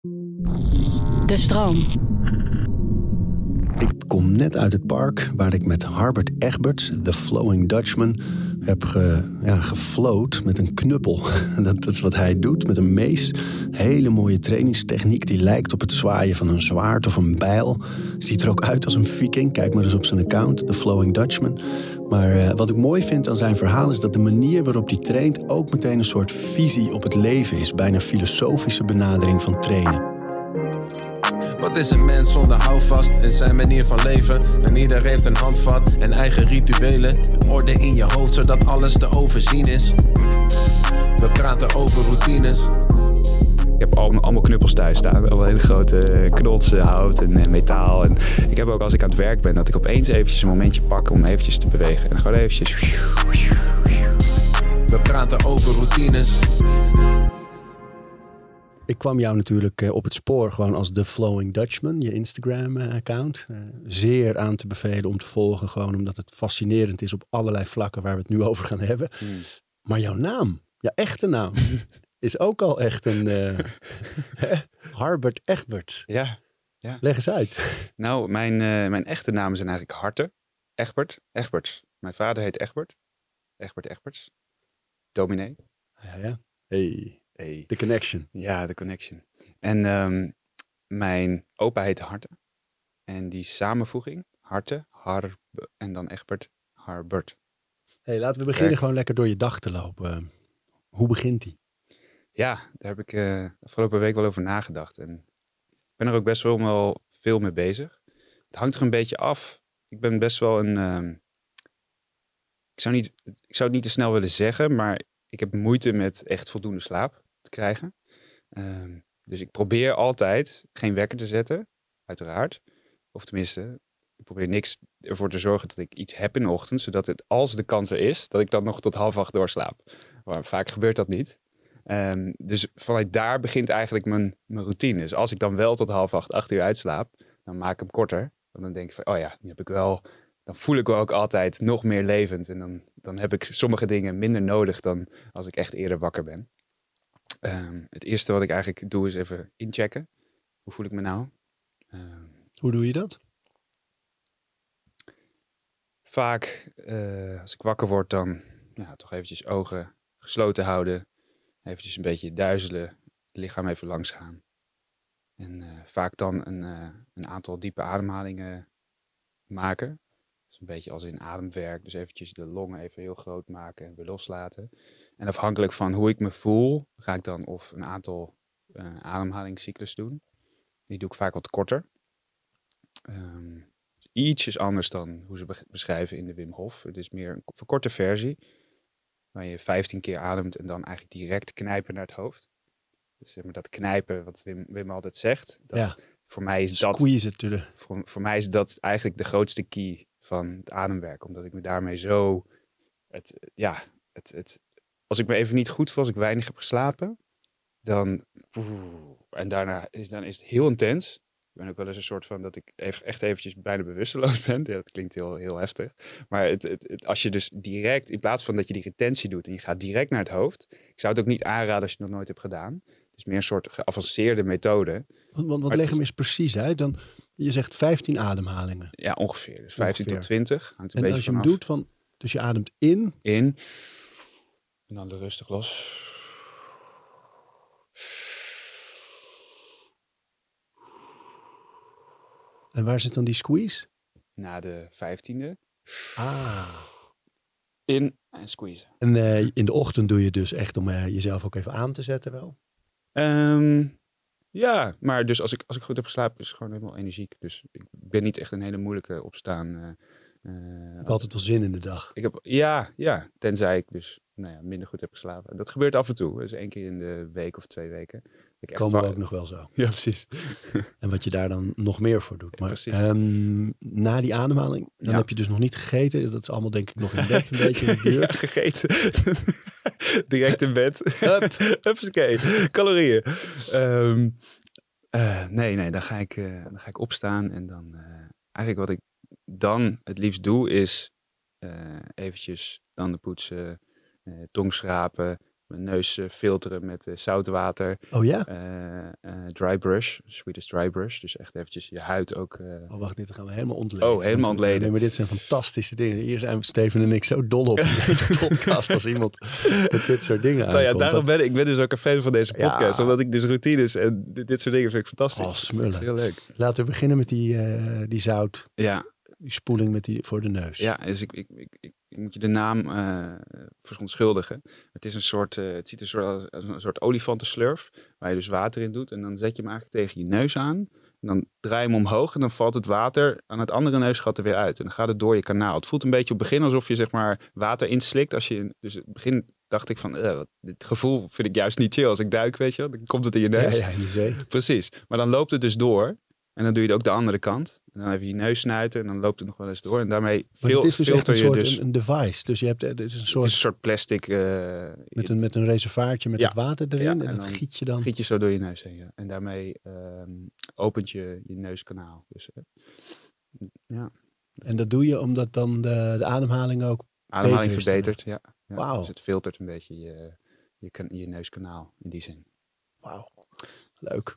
De stroom. Ik kom net uit het park waar ik met Harbert Egbert, de Flowing Dutchman, heb ge, ja, met een knuppel. Dat, dat is wat hij doet met een mees. Hele mooie trainingstechniek die lijkt op het zwaaien van een zwaard of een bijl. Ziet er ook uit als een viking. Kijk maar eens op zijn account, The Flowing Dutchman. Maar eh, wat ik mooi vind aan zijn verhaal is dat de manier waarop hij traint ook meteen een soort visie op het leven is. Bijna filosofische benadering van trainen. Wat is een mens zonder houvast in zijn manier van leven? En ieder heeft een handvat en eigen rituelen. Orde in je hoofd zodat alles te overzien is. We praten over routines. Ik heb al, allemaal knuppels thuis staan. Al hele grote knotsen, hout en eh, metaal. En ik heb ook als ik aan het werk ben, dat ik opeens eventjes een momentje pak om eventjes te bewegen. En gewoon eventjes... We praten over routines. Ik kwam jou natuurlijk eh, op het spoor gewoon als The Flowing Dutchman, je Instagram-account. Eh, zeer aan te bevelen om te volgen, gewoon omdat het fascinerend is op allerlei vlakken waar we het nu over gaan hebben. Hmm. Maar jouw naam, jouw echte naam, is ook al echt een eh hè? Harbert Egbert. Ja. Leg eens uit. Nou, mijn, eh, mijn echte namen zijn eigenlijk Harte. Egbert. Egberts. Mijn vader heet Egbert. Egbert Egberts. Dominee. Ja, ja. Hey, Hey. the connection. Ja, de connection. En ehm, mijn opa heette Harte. En die samenvoeging, Harte, Har en dan Egbert, Harbert. Hey, laten we beginnen Kijk. gewoon lekker door je dag te lopen. Hoe begint die? Ja, daar heb ik de afgelopen week wel over nagedacht. En ik ben er ook best wel, wel veel mee bezig. Het hangt er een beetje af. Ik ben best wel een. ehm, ik, zou niet, ik zou het niet te snel willen zeggen, maar ik heb moeite met echt voldoende slaap krijgen. Ehm, dus ik probeer altijd geen wekker te zetten, uiteraard. Of tenminste, ik probeer niks ervoor te zorgen dat ik iets heb in de ochtend, zodat het, als de kans er is, dat ik dan nog tot half acht doorslaap. Maar vaak gebeurt dat niet. Ehm, dus vanuit daar begint eigenlijk mijn, mijn routine. Dus als ik dan wel tot half acht, acht uur uitslaap, dan maak ik hem korter. Want dan denk ik van, oh ja, nu heb ik wel, dan voel ik me ook altijd nog meer levend. En dan, dan heb ik sommige dingen minder nodig dan als ik echt eerder wakker ben. Ehm, het eerste wat ik eigenlijk doe is even inchecken. Hoe voel ik me nou? Ehm, Hoe doe je dat? vaak eh, als ik wakker word, dan ja, toch eventjes ogen gesloten houden. Eventjes een beetje duizelen, het lichaam even langs gaan. En eh, vaak dan een, eh, een aantal diepe ademhalingen maken. Een beetje als in ademwerk. Dus eventjes de longen even heel groot maken en weer loslaten. En afhankelijk van hoe ik me voel, ga ik dan of een aantal eh ademhalingscyclus doen. Die doe ik vaak wat korter. Ehm, ietsjes anders dan hoe ze be- beschrijven in de Wim Hof. Het is meer een verkorte versie. Waar je 15 keer ademt en dan eigenlijk direct knijpen naar het hoofd. Dus zeg maar dat knijpen wat Wim, Wim altijd zegt. Dat, Ja. Voor mij is dat Squeeze voor, voor mij is dat eigenlijk de grootste key van het ademwerk. Omdat ik me daarmee zo. Het, ja, het, het, als ik me even niet goed voel, als ik weinig heb geslapen, dan. En daarna is, dan is het heel intens. Ik ben ook wel eens een soort van dat ik even, echt eventjes bijna bewusteloos ben. Ja, dat klinkt heel, heel heftig. Maar het, het, het- als je dus direct, in plaats van dat je die retentie doet en je gaat direct naar het hoofd. Ik zou het ook niet aanraden als je het nog nooit hebt gedaan. Het is meer een soort geavanceerde methode. Want, want wat leg hem eens precies uit. Dan, je zegt 15 ademhalingen. Ja, ongeveer. Dus 15 tot Ongeveer. 20. Hangt een En beetje als je hem doet van... Dus je ademt in. in. En dan er rustig los. En waar zit dan die squeeze? Na de vijftiende. Ah. In en squeezen. En eh, in de ochtend doe je dus echt om eh, jezelf ook even aan te zetten wel. Ehm, ja, maar dus als ik, als ik goed heb geslapen, is het gewoon helemaal energiek. Dus ik ben niet echt een hele moeilijke opstaan. eh, eh, Je hebt altijd wel zin in de dag. ik heb, ja, ja, tenzij ik dus nou ja, minder goed heb geslapen. Dat gebeurt af en toe. Dus één keer in de week of twee weken. Ik Komen we ook nog wel zo. Ja, precies. En wat je daar dan nog meer voor doet. Maar precies. ehm, na die ademhaling, dan Ja. heb je dus nog niet gegeten. Dat is allemaal denk ik nog in bed een beetje in de buurt. Ja, gegeten. Direct in bed. Hup. Hupsakee. Calorieën. Ehm, eh, nee, nee, dan ga, ik, eh, dan ga ik opstaan. En dan eh, eigenlijk wat ik dan het liefst doe is eventjes tanden poetsen, tong schrapen, mijn neus eh, filteren met eh, zoutwater. Oh ja? eh, dry brush, Swedish dry brush. Dus echt eventjes je huid ook... Oh, wacht, dit gaan we helemaal ontleden. Oh, helemaal ontleden. Nee, maar dit zijn fantastische dingen. Hier zijn Steven en ik zo dol op in deze podcast als iemand met dit soort dingen Nou ja, daarom ben ik, ik ben dus ook een fan van deze Ja. podcast. Omdat ik dus routines en dit, dit soort dingen vind ik fantastisch. Oh, smullen. Heel leuk. Laten we beginnen met die, die zout, Ja, die spoeling met die, voor de neus. ja dus ik, ik, ik, ik, ik moet je de naam verontschuldigen. Het is een soort, eh, het ziet er soort als, als een soort olifantenslurf. Waar je dus water in doet. En dan zet je hem eigenlijk tegen je neus aan. En dan draai je hem omhoog en dan valt het water aan het andere neusgat er weer uit. En dan gaat het door je kanaal. Het voelt een beetje op het begin alsof je zeg maar water inslikt. Als je, dus in het begin dacht ik van, eh, dit gevoel vind ik juist niet chill. Als ik duik, weet je wel, dan komt het in je ja, neus. ja, in de zee. Precies. Maar dan loopt het dus door. En dan doe je het ook de andere kant. En dan even je neus snuiten en dan loopt het nog wel eens door. En daarmee Maar fil- het is dus echt een soort dus... een, device. Dus je hebt, het is een Het soort is een soort plastic... eh, met, een, met een reservaartje met Ja. het water erin. Ja, en, en dat giet je dan. giet je zo door je neus heen. Ja. En daarmee ehm, opent je je neuskanaal. Dus eh, ja, En dat doe je omdat dan de, de ademhaling ook... ademhaling is verbetert. Ja. Wauw. Dus het filtert een beetje je, je, je neuskanaal in die zin. Wauw, leuk.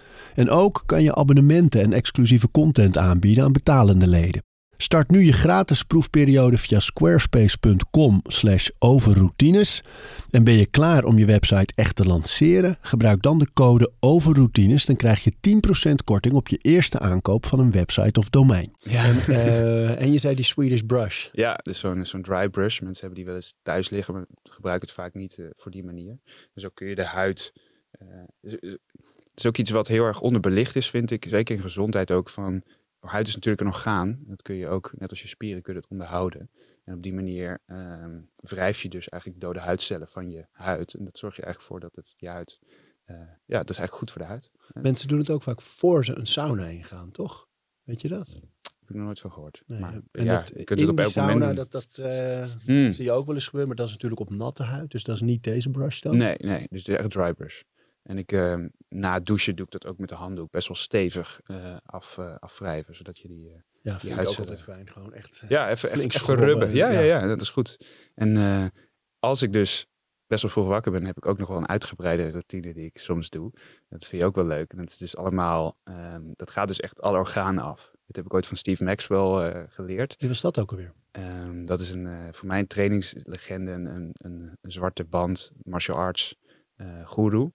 En ook kan je abonnementen en exclusieve content aanbieden aan betalende leden. Start nu je gratis proefperiode via squarespace.com/overroutines. En ben je klaar om je website echt te lanceren? Gebruik dan de code overroutines. Dan krijg je 10% korting op je eerste aankoop van een website of domein. Ja. En, eh, en je zei die Swedish brush. Ja, dus zo'n zo'n dry brush. Mensen hebben die wel eens thuis liggen, maar gebruiken het vaak niet eh, voor die manier. Dus ook kun je de huid. eh, is- ook iets wat heel erg onderbelicht is, vind ik. Zeker in gezondheid ook. Van, huid is natuurlijk een orgaan. Dat kun je ook, net als je spieren, kun je het onderhouden. En op die manier ehm, wrijf je dus eigenlijk dode huidcellen van je huid. En dat zorg je eigenlijk voor dat het je huid. eh, ja, dat is eigenlijk goed voor de huid. Mensen doen het ook vaak voor ze een sauna ingaan, toch? Weet je dat? Heb ik nog nooit van gehoord. Nee, maar en ja, dat, je kunt het op elk sauna, moment doen. dat, dat eh, Hmm. zie je ook wel eens gebeuren. Maar dat is natuurlijk op natte huid. Dus dat is niet deze brush dan. Nee, nee, dus echt dry brush. En ik, ehm, na het douchen doe ik dat ook met de handdoek best wel stevig eh, af, eh, afwrijven, zodat je die... eh, Ja, vind ik ook altijd fijn. Gewoon echt. eh, ja, even, even, even rubben. Ja, ja, ja. ja, dat is goed. En eh, als ik dus best wel vroeg wakker ben, heb ik ook nog wel een uitgebreide routine die ik soms doe. Dat vind je ook wel leuk. En dat is dus allemaal, ehm, dat gaat dus echt alle organen af. Dit heb ik ooit van Steve Maxwell eh, geleerd. Wie was dat ook alweer? Ehm, dat is een, eh, voor mij een trainingslegende, een, een, een, zwarte band martial arts eh guru.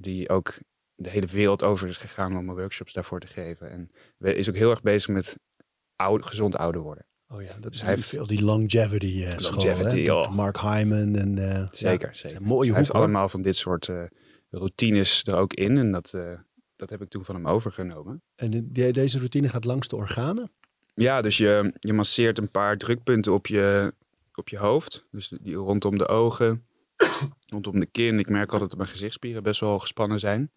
Die ook de hele wereld over is gegaan om workshops daarvoor te geven. En is ook heel erg bezig met oud, gezond ouder worden. Oh ja, dat is hij hij heeft- veel die longevity eh. Longevity, oh. Mark Hyman en eh, Zeker, ja, zeker. mooie Hij hoek heeft hoor. allemaal van dit soort eh, routines er ook in. En dat, dat heb ik toen van hem overgenomen. En de- deze routine gaat langs de organen. Ja, dus je, je masseert een paar drukpunten op je, op je hoofd. Dus die rondom de ogen, rondom de kin. Ik merk altijd dat mijn gezichtsspieren best wel gespannen zijn.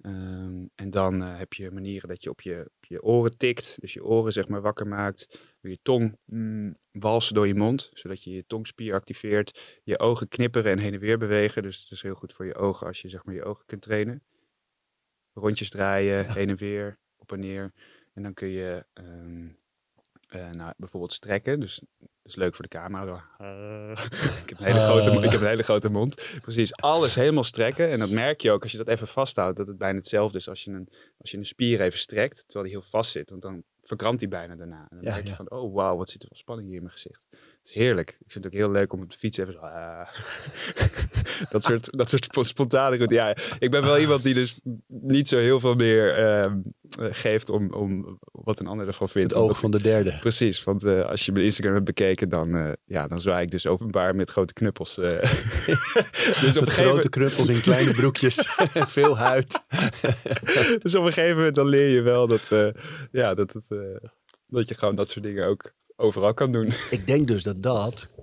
Ehm, en dan eh, heb je manieren dat je op, je op je oren tikt. Dus je oren zeg maar wakker maakt. Je tong mm, walsen door je mond, zodat je je tongspier activeert. Je ogen knipperen en heen en weer bewegen. Dus het is heel goed voor je ogen als je zeg maar je ogen kunt trainen. Rondjes draaien, heen en weer, op en neer. En dan kun je ehm, eh, nou, bijvoorbeeld strekken. Dus dat is leuk voor de camera. Eh, ik, heb een hele grote, mo- ik heb een hele grote mond. Precies, alles helemaal strekken. En dat merk je ook als je dat even vasthoudt. Dat het bijna hetzelfde is als je een, als je een spier even strekt. Terwijl die heel vast zit. Want dan verkrampt die bijna daarna. En dan Ja, merk je ja. van, oh wauw, wat zit er wel spanning hier in mijn gezicht. Is heerlijk. Ik vind het ook heel leuk om op de fiets even zo... ah. dat, soort, dat soort spo- spontane... Ja, ik ben wel iemand die dus niet zo heel veel meer ehm, eh, geeft om, om wat een ander ervan vindt. Het oog van de derde. Precies, want eh, als je mijn Instagram hebt bekeken, dan, eh, ja, dan zwaai ik dus openbaar met grote knuppels. eh. dus op Met een, grote knuppels in kleine broekjes. Veel huid. dus op een gegeven moment dan leer je wel dat, ja, dat, het, dat je gewoon dat soort dingen ook overal kan doen. Ik denk dus dat dat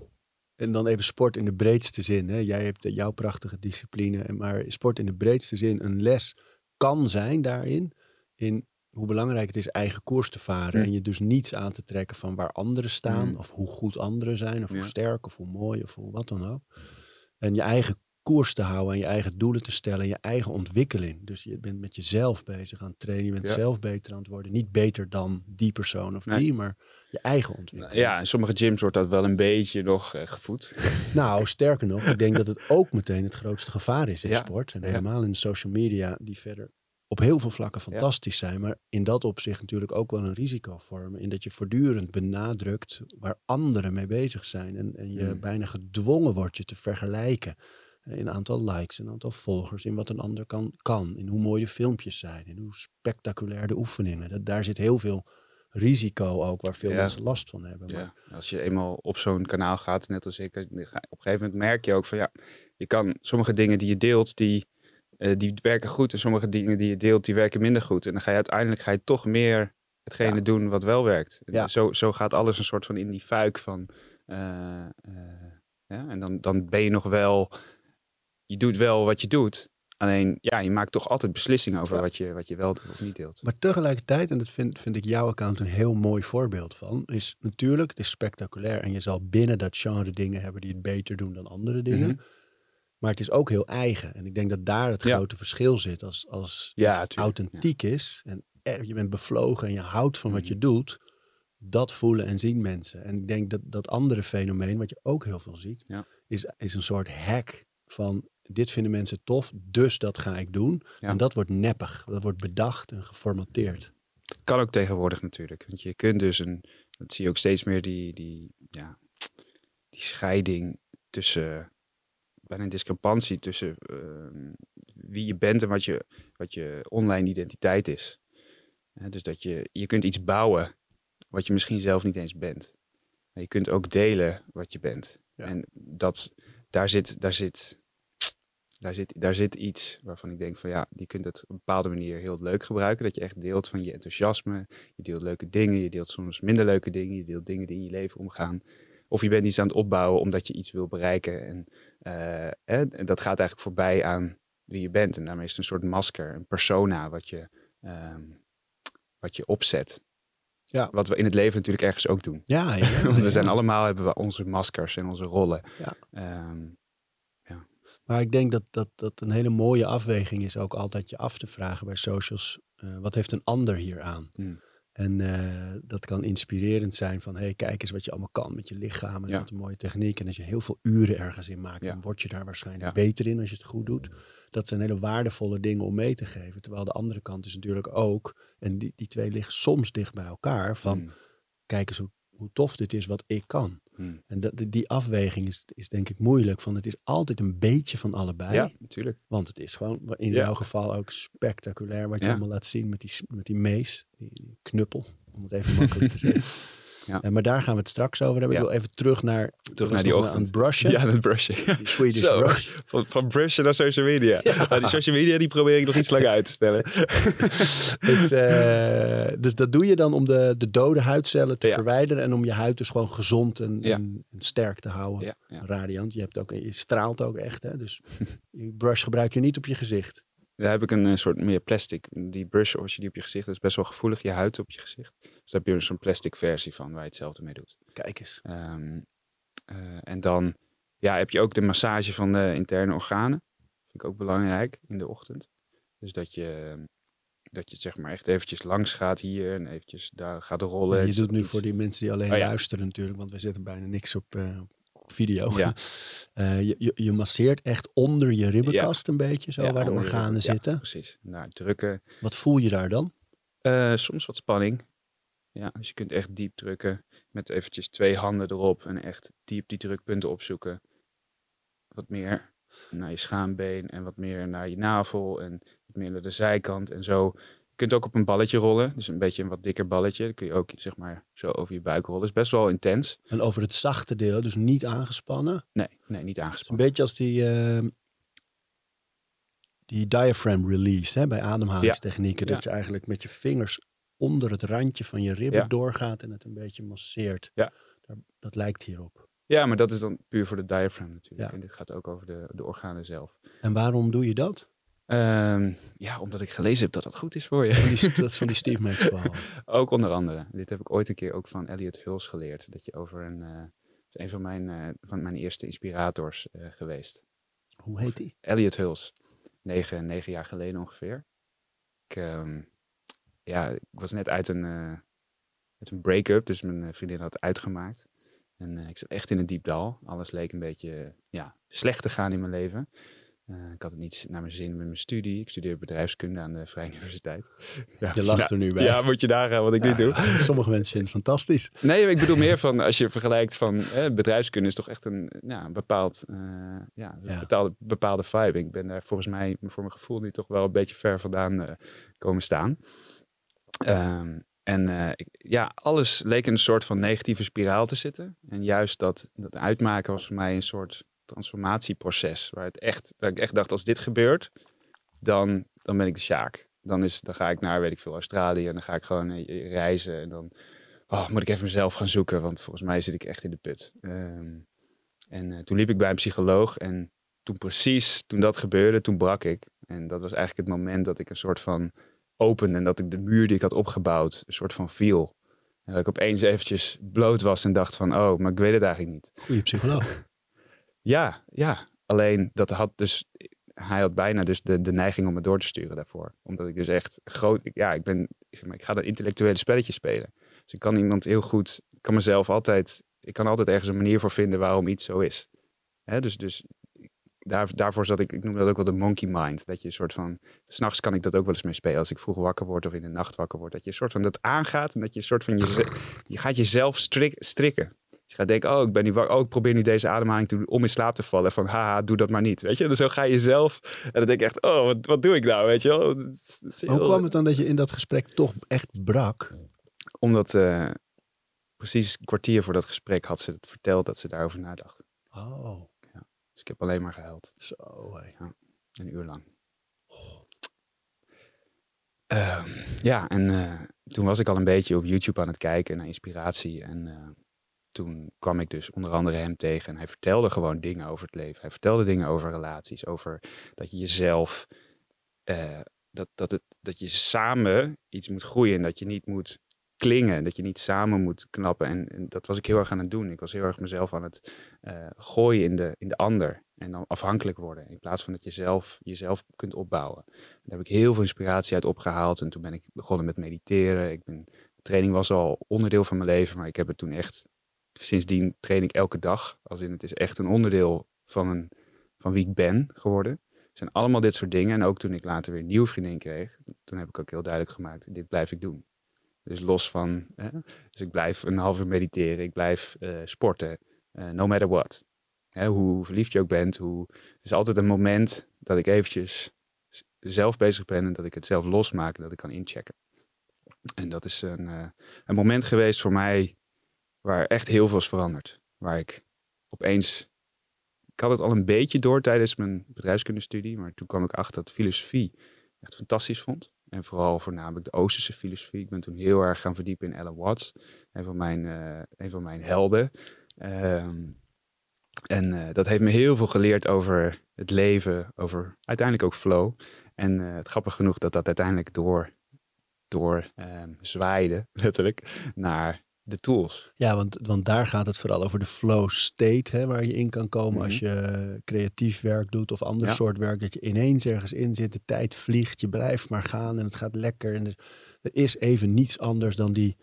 en dan even sport in de breedste zin. Hè? Jij hebt jouw prachtige discipline, en maar sport in de breedste zin een les kan zijn daarin. In hoe belangrijk het is eigen koers te varen. En je dus niets aan te trekken van waar anderen staan. Hm. Of hoe goed anderen zijn. Of hoe sterk of hoe mooi of hoe wat dan ook. En je eigen koers te houden en je eigen doelen te stellen. En je eigen ontwikkeling. Dus je bent met jezelf bezig aan het trainen. Je bent Ja. zelf beter aan het worden. Niet beter dan die persoon of Nee. die, maar je eigen ontwikkeling. Ja, in sommige gyms wordt dat wel een beetje nog eh, gevoed. Nou, sterker nog, ik denk dat het ook meteen het grootste gevaar is in Ja. sport. En Ja. helemaal in de social media, die verder op heel veel vlakken fantastisch zijn. Maar in dat opzicht natuurlijk ook wel een risico vormen. In dat je voortdurend benadrukt waar anderen mee bezig zijn. En, en je Mm. bijna gedwongen wordt je te vergelijken. In aantal likes, in aantal volgers, in wat een ander kan, kan. In hoe mooi de filmpjes zijn, in hoe spectaculair de oefeningen. Dat, daar zit heel veel risico ook, waar veel Ja. mensen last van hebben. Maar, Ja, als je eenmaal op zo'n kanaal gaat, net als ik, ga- op een gegeven moment merk je ook van ja, je kan sommige dingen die je deelt, die, eh, die werken goed. En sommige dingen die je deelt, die werken minder goed. En dan ga je uiteindelijk ga je toch meer hetgene Ja. doen wat wel werkt. Ja. Zo, zo gaat alles een soort van in die fuik van. eh, eh, ja, en dan, dan ben je nog wel. Je doet wel wat je doet. Alleen ja, je maakt toch altijd beslissingen over Ja. wat, je, wat je wel of niet deelt. Maar tegelijkertijd, en dat vind, vind ik jouw account een heel mooi voorbeeld van, is natuurlijk, het is spectaculair en je zal binnen dat genre dingen hebben die het beter doen dan andere dingen. Mhm. Maar het is ook heel eigen. En ik denk dat daar het Ja. grote verschil zit. Als, als Ja, tuurlijk, authentiek is en er- je bent bevlogen en je houdt van wat je Mhm. doet, dat voelen en zien mensen. En ik denk dat dat andere fenomeen, wat je ook heel veel ziet, is, is een soort hack van dit vinden mensen tof, dus dat ga ik doen. Ja. En dat wordt neppig, dat wordt bedacht en geformateerd. kan ook tegenwoordig natuurlijk. Want je kunt dus een, dat zie je ook steeds meer, die, die, ja, die scheiding tussen, bijna een discrepantie tussen ehm, wie je bent en wat je, wat je online identiteit is. Dus dat je, je kunt iets bouwen wat je misschien zelf niet eens bent. Maar je kunt ook delen wat je bent. Ja. En dat, daar zit, daar zit, daar zit, daar zit iets waarvan ik denk van ja, je kunt het op een bepaalde manier heel leuk gebruiken. Dat je echt deelt van je enthousiasme. Je deelt leuke dingen, je deelt soms minder leuke dingen. Je deelt dingen die in je leven omgaan. Of je bent iets aan het opbouwen omdat je iets wil bereiken. En, eh, en dat gaat eigenlijk voorbij aan wie je bent. En daarmee is het een soort masker, een persona wat je, ehm, wat je opzet. Ja. Wat we in het leven natuurlijk ergens ook doen. Ja, ja, ja, Want we zijn allemaal hebben we onze maskers en onze rollen. Ja. Ehm, Maar ik denk dat, dat dat een hele mooie afweging is ook altijd je af te vragen bij socials. eh, wat heeft een ander hier aan? Hmm. En eh, dat kan inspirerend zijn van, hey, kijk eens wat je allemaal kan met je lichaam en Ja. wat een mooie techniek. En als je heel veel uren ergens in maakt, Ja. dan word je daar waarschijnlijk Ja. beter in als je het goed doet. Dat zijn hele waardevolle dingen om mee te geven. Terwijl de andere kant is natuurlijk ook, en die, die twee liggen soms dicht bij elkaar, van mm, kijk eens hoe, hoe tof dit is wat ik kan. Mm. En dat, die afweging is, is denk ik moeilijk. Van het is altijd een beetje van allebei. Ja, natuurlijk. Want het is gewoon in Ja. jouw geval ook spectaculair wat je Ja. allemaal laat zien met die, met die mees, die, knuppel, om het even makkelijk te zeggen. Ja. Eh, maar daar gaan we het straks over hebben. Ik wil even terug naar, Terug naar die ochtend. Aan het brushen. Ja, dat brushen. Die Swedish Zo, brush. Van, van brushen naar social media. Nou, die social media die probeer ik nog iets langer uit te stellen. Dus, eh, dus dat doe je dan om de, de dode huidcellen te Ja. verwijderen en om je huid dus gewoon gezond en, Ja. en, en sterk te houden. Ja, ja. Radiant. Je, hebt ook, je straalt ook echt. Hè? Dus die brush gebruik je niet op je gezicht. Daar heb ik een eh, soort meer plastic. Die brush, als je die op je gezicht, dat is best wel gevoelig, je huid op je gezicht. Dus daar heb je een zo'n plastic versie van waar je hetzelfde mee doet. Kijk eens. Ehm, eh, en dan ja, heb je ook de massage van de interne organen. Vind ik ook belangrijk in de ochtend. Dus dat je, dat je zeg maar echt eventjes langs gaat hier en eventjes daar gaat rollen. Je doet nu iets- voor die mensen die alleen Oh ja. luisteren natuurlijk, want we zetten bijna niks op, eh, op video. Ja. Eh, je, je, je masseert echt onder je ribbenkast een beetje, zo waar de organen zitten. precies. Daar drukken. Wat voel je daar dan? Eh, soms wat spanning. Ja, dus je kunt echt diep drukken. Met eventjes twee handen erop en echt diep die drukpunten opzoeken. Wat meer naar je schaambeen en wat meer naar je navel en wat meer naar de zijkant en zo. Je kunt ook op een balletje rollen, dus een beetje een wat dikker balletje. Dan kun je ook zeg maar zo over je buik rollen. is best wel intens. En over het zachte deel, dus niet aangespannen. Nee, nee, niet is een aangespannen. beetje als die, eh, die diaphragm release hè, bij ademhalingstechnieken. Ja. Dat je eigenlijk met je vingers onder het randje van je ribben Ja. doorgaat en het een beetje masseert. Ja. Daar, dat lijkt hierop. Ja, maar dat is dan puur voor de diaphragm natuurlijk. Ja. En dit gaat ook over de, de organen zelf. En waarom doe je dat? Ehm, ja, omdat ik gelezen heb dat dat goed is voor je. Die, dat is van die Steve Maxwell. ook onder andere. Dit heb ik ooit een keer ook van Elliot Hulse geleerd. Dat je over een... eh, is een van mijn, eh, van mijn eerste inspirators eh, geweest. Hoe heet die? Elliot Hulse. Negen, negen jaar geleden ongeveer. Ik, ehm, ja, ik was net uit een, eh, uit een break-up. Dus mijn eh, vriendin had uitgemaakt. En eh, ik zat echt in een diep dal. Alles leek een beetje ja, slecht te gaan in mijn leven. Ik had het niet naar mijn zin met mijn studie. Ik studeer bedrijfskunde aan de Vrije Universiteit. Ja, Je lacht er nu bij. Ja, moet je nagaan wat ik nu doe. Sommige mensen vinden het fantastisch. Nee, ik bedoel meer van als je vergelijkt van eh, bedrijfskunde is toch echt een, ja, een bepaald, ja, een bepaalde, bepaalde vibe. Ik ben daar volgens mij voor mijn gevoel nu toch wel een beetje ver vandaan komen staan. Ehm, en eh, ja, alles leek in een soort van negatieve spiraal te zitten. En juist dat, dat uitmaken was voor mij een soort transformatieproces. Waar het echt, waar ik echt dacht, als dit gebeurt, dan, dan ben ik de Sjaak. Dan, is, dan ga ik naar, weet ik veel, Australië. En dan ga ik gewoon eh, reizen. En dan oh, moet ik even mezelf gaan zoeken. Want volgens mij zit ik echt in de put. Ehm, en eh, toen liep ik bij een psycholoog. En toen precies, toen dat gebeurde, toen brak ik. En dat was eigenlijk het moment dat ik een soort van opende. En dat ik de muur die ik had opgebouwd, een soort van viel. En dat ik opeens eventjes bloot was en dacht van, oh, maar ik weet het eigenlijk niet. Goeie psycholoog. Ja, ja. Alleen dat had dus, hij had bijna dus de, de neiging om me door te sturen daarvoor. Omdat ik dus echt groot, ja, ik ben, ik zeg maar, ik ga dat intellectuele spelletje spelen. Dus ik kan iemand heel goed, ik kan mezelf altijd, ik kan altijd ergens een manier voor vinden waarom iets zo is. Hè, dus, dus daar, daarvoor zat ik, ik noem dat ook wel de monkey mind. Dat je een soort van, s'nachts kan ik dat ook wel eens mee spelen. Als ik vroeg wakker word of in de nacht wakker word. Dat je een soort van dat aangaat en dat je een soort van, je, je gaat jezelf strik, strikken. Je gaat denken, oh, ik ben nu wakker. Oh, ik probeer nu deze ademhaling te om in slaap te vallen. Van, haha, doe dat maar niet. Weet je, en dan zo ga je zelf. En dan denk ik echt, oh, wat, wat doe ik nou? Weet je wel? Hoe kwam het dan dat je in dat gesprek toch echt brak? Omdat eh, precies een kwartier voor dat gesprek had ze het verteld dat ze daarover nadacht. Oh, Dus ik heb alleen maar gehuild. zo. hé. Een uur lang. Ehm, ja, en eh, toen was ik al een beetje op YouTube aan het kijken naar inspiratie. En eh, toen kwam ik dus onder andere hem tegen. En hij vertelde gewoon dingen over het leven. Hij vertelde dingen over relaties. Over dat je jezelf. eh, dat, dat, het, dat je samen iets moet groeien. En dat je niet moet klingen. Dat je niet samen moet knappen. En, dat was ik heel erg aan het doen. Ik was heel erg mezelf aan het eh, gooien in de, in de ander. En dan afhankelijk worden. In plaats van dat je zelf jezelf kunt opbouwen. Daar heb ik heel veel inspiratie uit opgehaald. En toen ben ik begonnen met mediteren. Ik ben, training was al onderdeel van mijn leven. Maar ik heb het toen echt... Sindsdien train ik elke dag. Als in het is echt een onderdeel van, een, van wie ik ben geworden. Zijn allemaal dit soort dingen. En ook toen ik later weer een nieuwe vriendin kreeg. Toen heb ik ook heel duidelijk gemaakt. Dit blijf ik doen. Dus los van... Hè, dus ik blijf een half uur mediteren. Ik blijf eh, sporten. eh, no matter what. Hè, hoe verliefd je ook bent. Hoe, het is altijd een moment dat ik eventjes zelf bezig ben. En dat ik het zelf losmaak. En dat ik kan inchecken. En dat is een, eh, een moment geweest voor mij... waar echt heel veel is veranderd. Waar ik opeens... Ik had het al een beetje door tijdens mijn bedrijfskundestudie. Maar toen kwam ik achter dat filosofie echt fantastisch vond. En vooral voornamelijk de Oosterse filosofie. Ik ben toen heel erg gaan verdiepen in Alan Watts. Een van mijn, eh, een van mijn helden. Ehm, en eh, dat heeft me heel veel geleerd over het leven. Over uiteindelijk ook flow. En eh, het grappig genoeg dat dat uiteindelijk door, door ehm, zwaaide, letterlijk, naar de tools. Ja, want, want daar gaat het vooral over de flow state, hè, waar je in kan komen als Mhm. je creatief werk doet of ander Ja. soort werk. Dat je ineens ergens in zit, de tijd vliegt, je blijft maar gaan en het gaat lekker. En er, er is even niets anders dan die,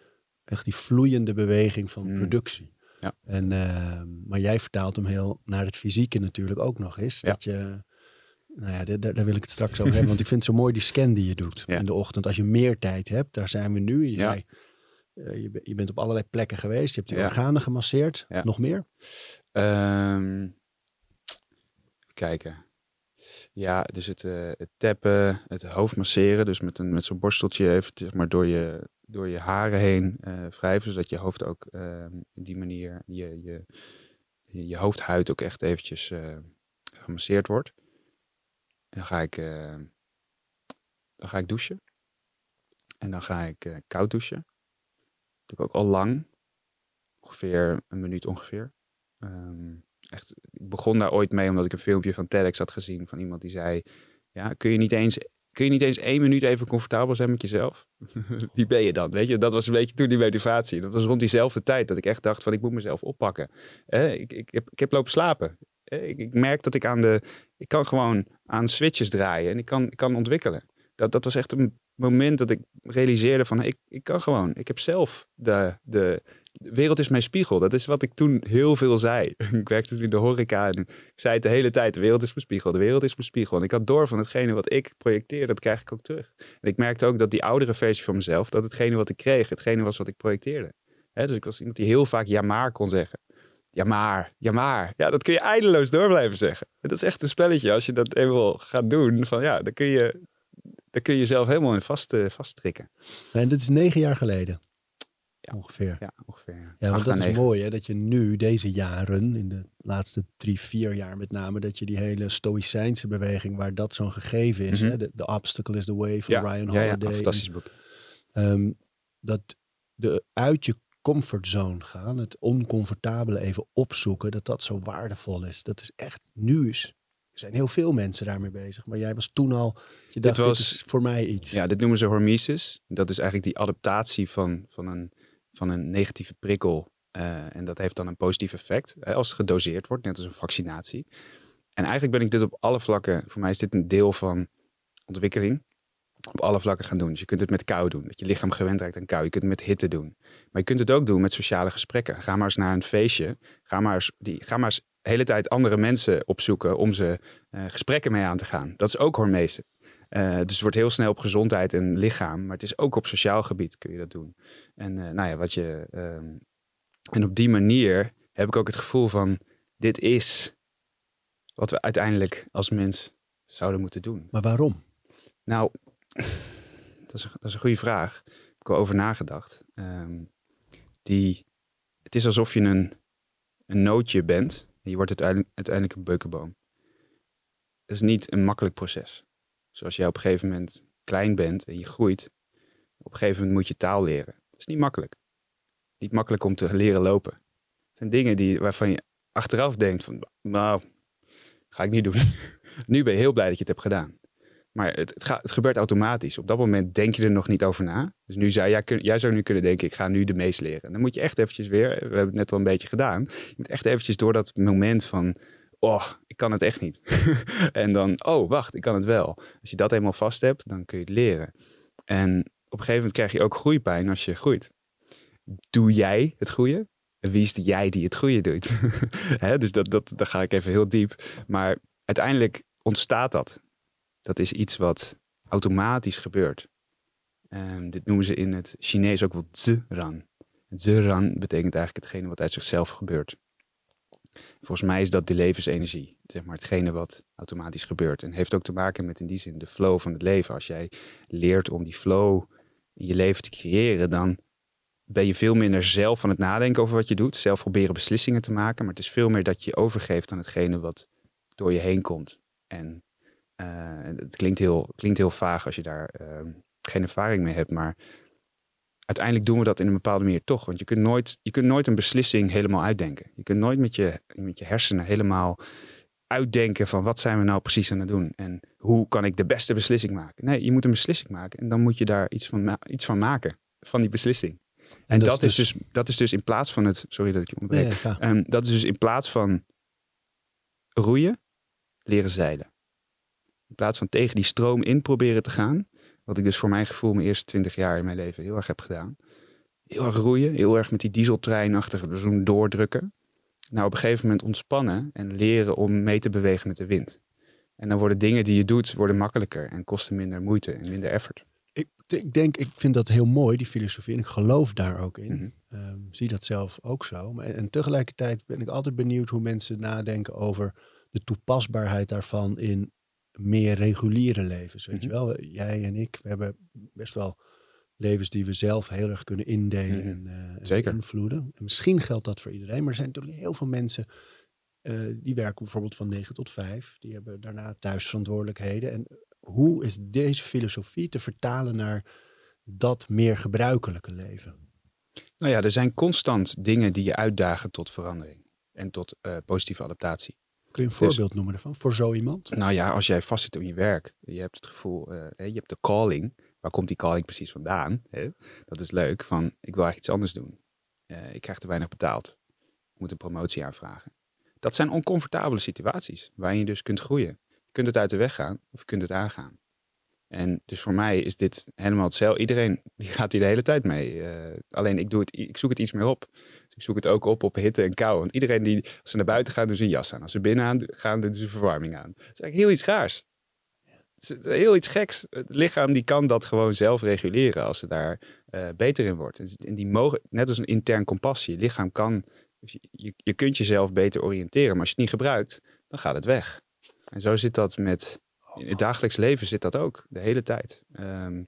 echt die vloeiende beweging van Mm. productie. Ja. En, eh, maar jij vertaalt hem heel naar het fysieke natuurlijk ook nog eens. Ja. Dat je, nou ja, daar, daar wil ik het straks over hebben. Want ik vind het zo mooi die scan die je doet in de ochtend. Als je meer tijd hebt, daar zijn we nu. Je, Eh, je, je bent op allerlei plekken geweest. Je hebt die Ja. organen gemasseerd. Ja. Nog meer? Even kijken. Ja, dus het, eh, het tappen, het hoofd masseren. Dus met, een, met zo'n borsteltje even zeg maar, door, je, door je haren heen eh, wrijven. Zodat je hoofd ook ehm, op die manier, je, je, je, je hoofdhuid ook echt eventjes gemasseerd wordt. En dan ga ik, dan ga ik douchen. En dan ga ik koud douchen. Ook al lang. Ongeveer een minuut ongeveer. Ehm, echt, ik begon daar ooit mee omdat ik een filmpje van TEDx had gezien van iemand die zei, ja, kun je niet eens kun je niet eens één minuut even comfortabel zijn met jezelf? Wie ben je dan? Weet je, dat was een beetje toen die motivatie. Dat was rond diezelfde tijd dat ik echt dacht van ik moet mezelf oppakken. Eh, ik, ik, heb, ik heb lopen slapen. Ik, merk dat ik aan de, ik kan gewoon aan switches draaien en ik kan, kan ontwikkelen. Dat, dat was echt een moment dat ik realiseerde van ik, ik kan gewoon. Ik heb zelf de, de, wereld is mijn spiegel. Dat is wat ik toen heel veel zei. ik werkte toen in de horeca en ik zei het de hele tijd. De wereld is mijn spiegel, de wereld is mijn spiegel. En ik had door van hetgene wat ik projecteer, dat krijg ik ook terug. En ik merkte ook dat die oudere versie van mezelf, dat hetgene wat ik kreeg, hetgene was wat ik projecteerde. dus ik was iemand die heel vaak ja maar kon zeggen. Ja maar, ja maar. Ja, dat kun je eindeloos door blijven zeggen. En dat is echt een spelletje. Als je dat eenmaal gaat doen, van ja, dan kun je, dan kun je jezelf helemaal in vast, uh, vasttrekken. En dit is negen jaar geleden. Ja. Ongeveer. Ja, ongeveer. Ja, want dat is mooi hè, dat je nu deze jaren, in de laatste drie, vier jaar met name, dat je die hele stoïcijnse beweging waar dat zo'n gegeven is, Mhm. hè, de, the obstacle is the way van Ja, Ryan ja, ja, Holiday. een fantastisch boek. Ehm, dat de uit je comfortzone gaan, het oncomfortabele even opzoeken, dat dat zo waardevol is. Dat is echt nu is. Er zijn heel veel mensen daarmee bezig, maar jij was toen al. Je dacht, dit, was- is voor mij iets. Ja, dit noemen ze hormesis. Dat is eigenlijk die adaptatie van, van, een, van een negatieve prikkel. Eh, en dat heeft dan een positief effect hè, als het gedoseerd wordt, net als een vaccinatie. En eigenlijk ben ik dit op alle vlakken, voor mij is dit een deel van ontwikkeling, op alle vlakken gaan doen. Dus je kunt het met kou doen, dat je lichaam gewend raakt aan kou. Je kunt het met hitte doen. Maar je kunt het ook doen met sociale gesprekken. Ga maar eens naar een feestje. Ga maar eens, die, ga maar eens de hele tijd andere mensen opzoeken om ze eh, gesprekken mee aan te gaan. Dat is ook hormezen. Eh, dus het wordt heel snel op gezondheid en lichaam, maar het is ook op sociaal gebied kun je dat doen. En eh, nou ja, wat je. ehm, en op die manier heb ik ook het gevoel van: dit is wat we uiteindelijk als mens zouden moeten doen. Maar waarom? Nou, dat is, een- dat is een goede vraag. Daar heb ik al over nagedacht. Ehm, die, het is alsof je een, een nootje bent en je wordt uiteindelijk, een beukenboom. Het is niet een makkelijk proces. Zoals jij op een gegeven moment klein bent en je groeit. Op een gegeven moment moet je taal leren. Dat is niet makkelijk. Niet makkelijk om te leren lopen. Het zijn dingen die, waarvan je achteraf denkt van, nou, ga ik niet doen. nu ben je heel blij dat je het hebt gedaan. Maar het, het, gaat, het gebeurt automatisch. Op dat moment denk je er nog niet over na. Dus nu zou jij, jij zou nu kunnen denken, ik ga nu de mees leren. En dan moet je echt eventjes weer, we hebben het net al een beetje gedaan. Je moet echt eventjes door dat moment van, oh, ik kan het echt niet. en dan, oh, wacht, ik kan het wel. Als je dat eenmaal vast hebt, dan kun je het leren. En op een gegeven moment krijg je ook groeipijn als je groeit. Doe jij het goede? En wie is de jij die het goede doet? Dus dat, dat, daar ga ik even heel diep. Maar uiteindelijk ontstaat dat. Dat is iets wat automatisch gebeurt. En dit noemen ze in het Chinees ook wel ziran. Ziran betekent eigenlijk hetgene wat uit zichzelf gebeurt. Volgens mij is dat de levensenergie, zeg maar hetgene wat automatisch gebeurt. En heeft ook te maken met in die zin de flow van het leven. Als jij leert om die flow in je leven te creëren, dan ben je veel minder zelf aan het nadenken over wat je doet. Zelf proberen beslissingen te maken. Maar het is veel meer dat je overgeeft aan hetgene wat door je heen komt. En het klinkt heel, klinkt heel vaag als je daar ehm, geen ervaring mee hebt. Maar uiteindelijk doen we dat in een bepaalde manier toch. Want je kunt nooit, je kunt nooit een beslissing helemaal uitdenken. Je kunt nooit met je, met je hersenen helemaal uitdenken van wat zijn we nou precies aan het doen. En hoe kan ik de beste beslissing maken. Nee, je moet een beslissing maken. En dan moet je daar iets van, iets van maken. Van die beslissing. En, dat dat, is is dus, dat is dus in plaats van het... Sorry dat ik je onderbreek. Nee. Ehm, dat is dus in plaats van roeien, leren zeilen. In plaats van tegen die stroom in proberen te gaan. Wat ik dus voor mijn gevoel mijn eerste twintig jaar in mijn leven heel erg heb gedaan. Heel erg roeien, heel erg met die dieseltreinachtige zo'n doordrukken. Nou, op een gegeven moment ontspannen en leren om mee te bewegen met de wind. En dan worden dingen die je doet, worden makkelijker en kosten minder moeite en minder effort. Ik, ik denk, ik vind dat heel mooi, die filosofie. En ik geloof daar ook in. Mhm. Ehm, zie dat zelf ook zo. Maar, en tegelijkertijd ben ik altijd benieuwd hoe mensen nadenken over de toepasbaarheid daarvan in meer reguliere levens. Weet Mhm. je wel, jij en ik, we hebben best wel levens die we zelf heel erg kunnen indelen Mhm. en, eh, en invloeden. En misschien geldt dat voor iedereen, maar er zijn natuurlijk heel veel mensen eh, die werken bijvoorbeeld van 9 tot 5. Die hebben daarna thuisverantwoordelijkheden. En hoe is deze filosofie te vertalen naar dat meer gebruikelijke leven? Nou ja, er zijn constant dingen die je uitdagen tot verandering. en tot eh, positieve adaptatie. Kun je een Dus- voorbeeld noemen ervan? Voor zo iemand? Nou ja, als jij vastzit op je werk, je hebt het gevoel, eh, je hebt de calling. Waar komt die calling precies vandaan? Hè? Dat is leuk, van ik wil eigenlijk iets anders doen. Eh, ik krijg te weinig betaald. Ik moet een promotie aanvragen. Dat zijn oncomfortabele situaties waarin je dus kunt groeien. Je kunt het uit de weg gaan of je kunt het aangaan. En dus voor mij is dit helemaal hetzelfde. Iedereen die gaat hier de hele tijd mee. Eh, alleen ik, doe het, ik zoek het iets meer op. Ik zoek het ook op op hitte en kou. Want iedereen die, als ze naar buiten gaan, doen ze een jas aan. Als ze binnen aan, gaan, doen ze verwarming aan. Het is eigenlijk heel iets gaars. Het is heel iets geks. Het lichaam die kan dat gewoon zelf reguleren als ze daar eh, beter in wordt. In die mogen, net als een intern compassie. Je lichaam kan, je, je, kunt jezelf beter oriënteren. Maar als je het niet gebruikt, dan gaat het weg. En zo zit dat met, in het dagelijks leven zit dat ook, de hele tijd. Ehm,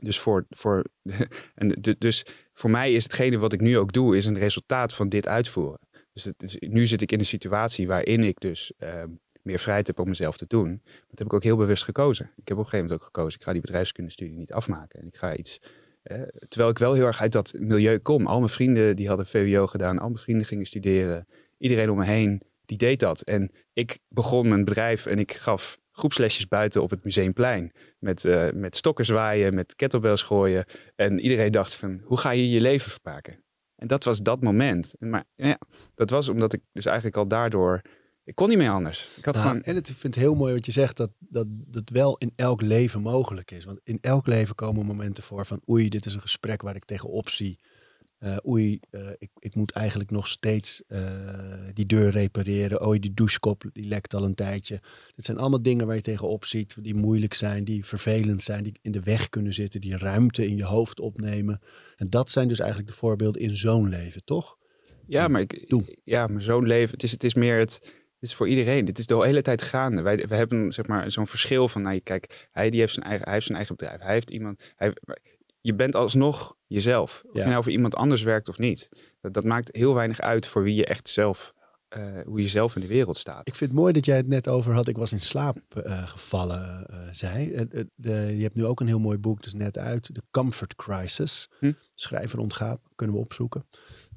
dus, voor, voor, en dus voor mij is hetgene wat ik nu ook doe, is een resultaat van dit uitvoeren. Dus, het, nu zit ik in een situatie waarin ik dus ehm, meer vrijheid heb om mezelf te doen. Dat heb ik ook heel bewust gekozen. Ik heb op een gegeven moment ook gekozen, ik ga die bedrijfskundestudie niet afmaken. En ik ga iets, terwijl ik wel heel erg uit dat milieu kom. Al mijn vrienden die hadden VWO gedaan, al mijn vrienden gingen studeren. Iedereen om me heen, die deed dat. En ik begon mijn bedrijf en ik gaf groepslesjes buiten op het Museumplein. Met, eh, met stokken zwaaien, met kettlebells gooien. En iedereen dacht van, hoe ga je je leven verpakken? En dat was dat moment. En Maar ja, dat was omdat ik dus eigenlijk al daardoor... Ik kon niet meer anders. Ik had Nou, gewoon... En het, ik vind het heel mooi wat je zegt, dat, dat dat wel in elk leven mogelijk is. Want in elk leven komen momenten voor van oei, dit is een gesprek waar ik tegenop zie. Eh, oei, eh, ik, ik moet eigenlijk nog steeds eh, die deur repareren. Oei, die douchekop die lekt al een tijdje. Dit zijn allemaal dingen waar je tegenop ziet, die moeilijk zijn, die vervelend zijn, die in de weg kunnen zitten, die ruimte in je hoofd opnemen. En dat zijn dus eigenlijk de voorbeelden in zo'n leven, toch? Ja, maar, ik, Doe. ja, maar zo'n leven, het is, het is meer het... Het is voor iedereen. Dit is de hele tijd gaande. Wij, we hebben zeg maar zo'n verschil van, nou, kijk, hij, die heeft zijn eigen, hij heeft zijn eigen bedrijf. Hij heeft iemand. Hij, je bent alsnog jezelf. Of Ja. je nou voor iemand anders werkt of niet. Dat, dat maakt heel weinig uit voor wie je echt zelf, eh, hoe je zelf in de wereld staat. Ik vind het mooi dat jij het net over had. Ik was in slaap eh, gevallen, eh, zei. De, je hebt nu ook een heel mooi boek, dus net uit. The Comfort Crisis. Hm. Schrijver ontgaat, kunnen we opzoeken.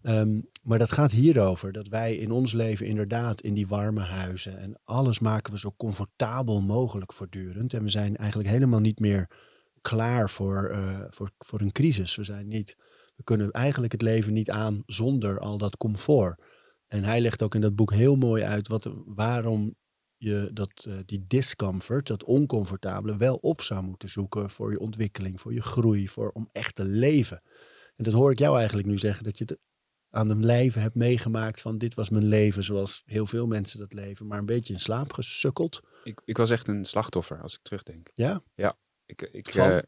Ehm, maar dat gaat hierover. Dat wij in ons leven inderdaad in die warme huizen. En alles maken we zo comfortabel mogelijk voortdurend. En we zijn eigenlijk helemaal niet meer klaar voor, eh, voor, voor een crisis. We zijn niet... We kunnen eigenlijk het leven niet aan zonder al dat comfort. En hij legt ook in dat boek heel mooi uit wat, waarom je dat, eh, die discomfort, dat oncomfortabele, wel op zou moeten zoeken voor je ontwikkeling, voor je groei, voor, om echt te leven. En dat hoor ik jou eigenlijk nu zeggen, dat je het aan de lijve hebt meegemaakt van dit was mijn leven zoals heel veel mensen dat leven, maar een beetje in slaap gesukkeld. Ik, ik was echt een slachtoffer als ik terugdenk. Ja? Ik, ik, Van? van?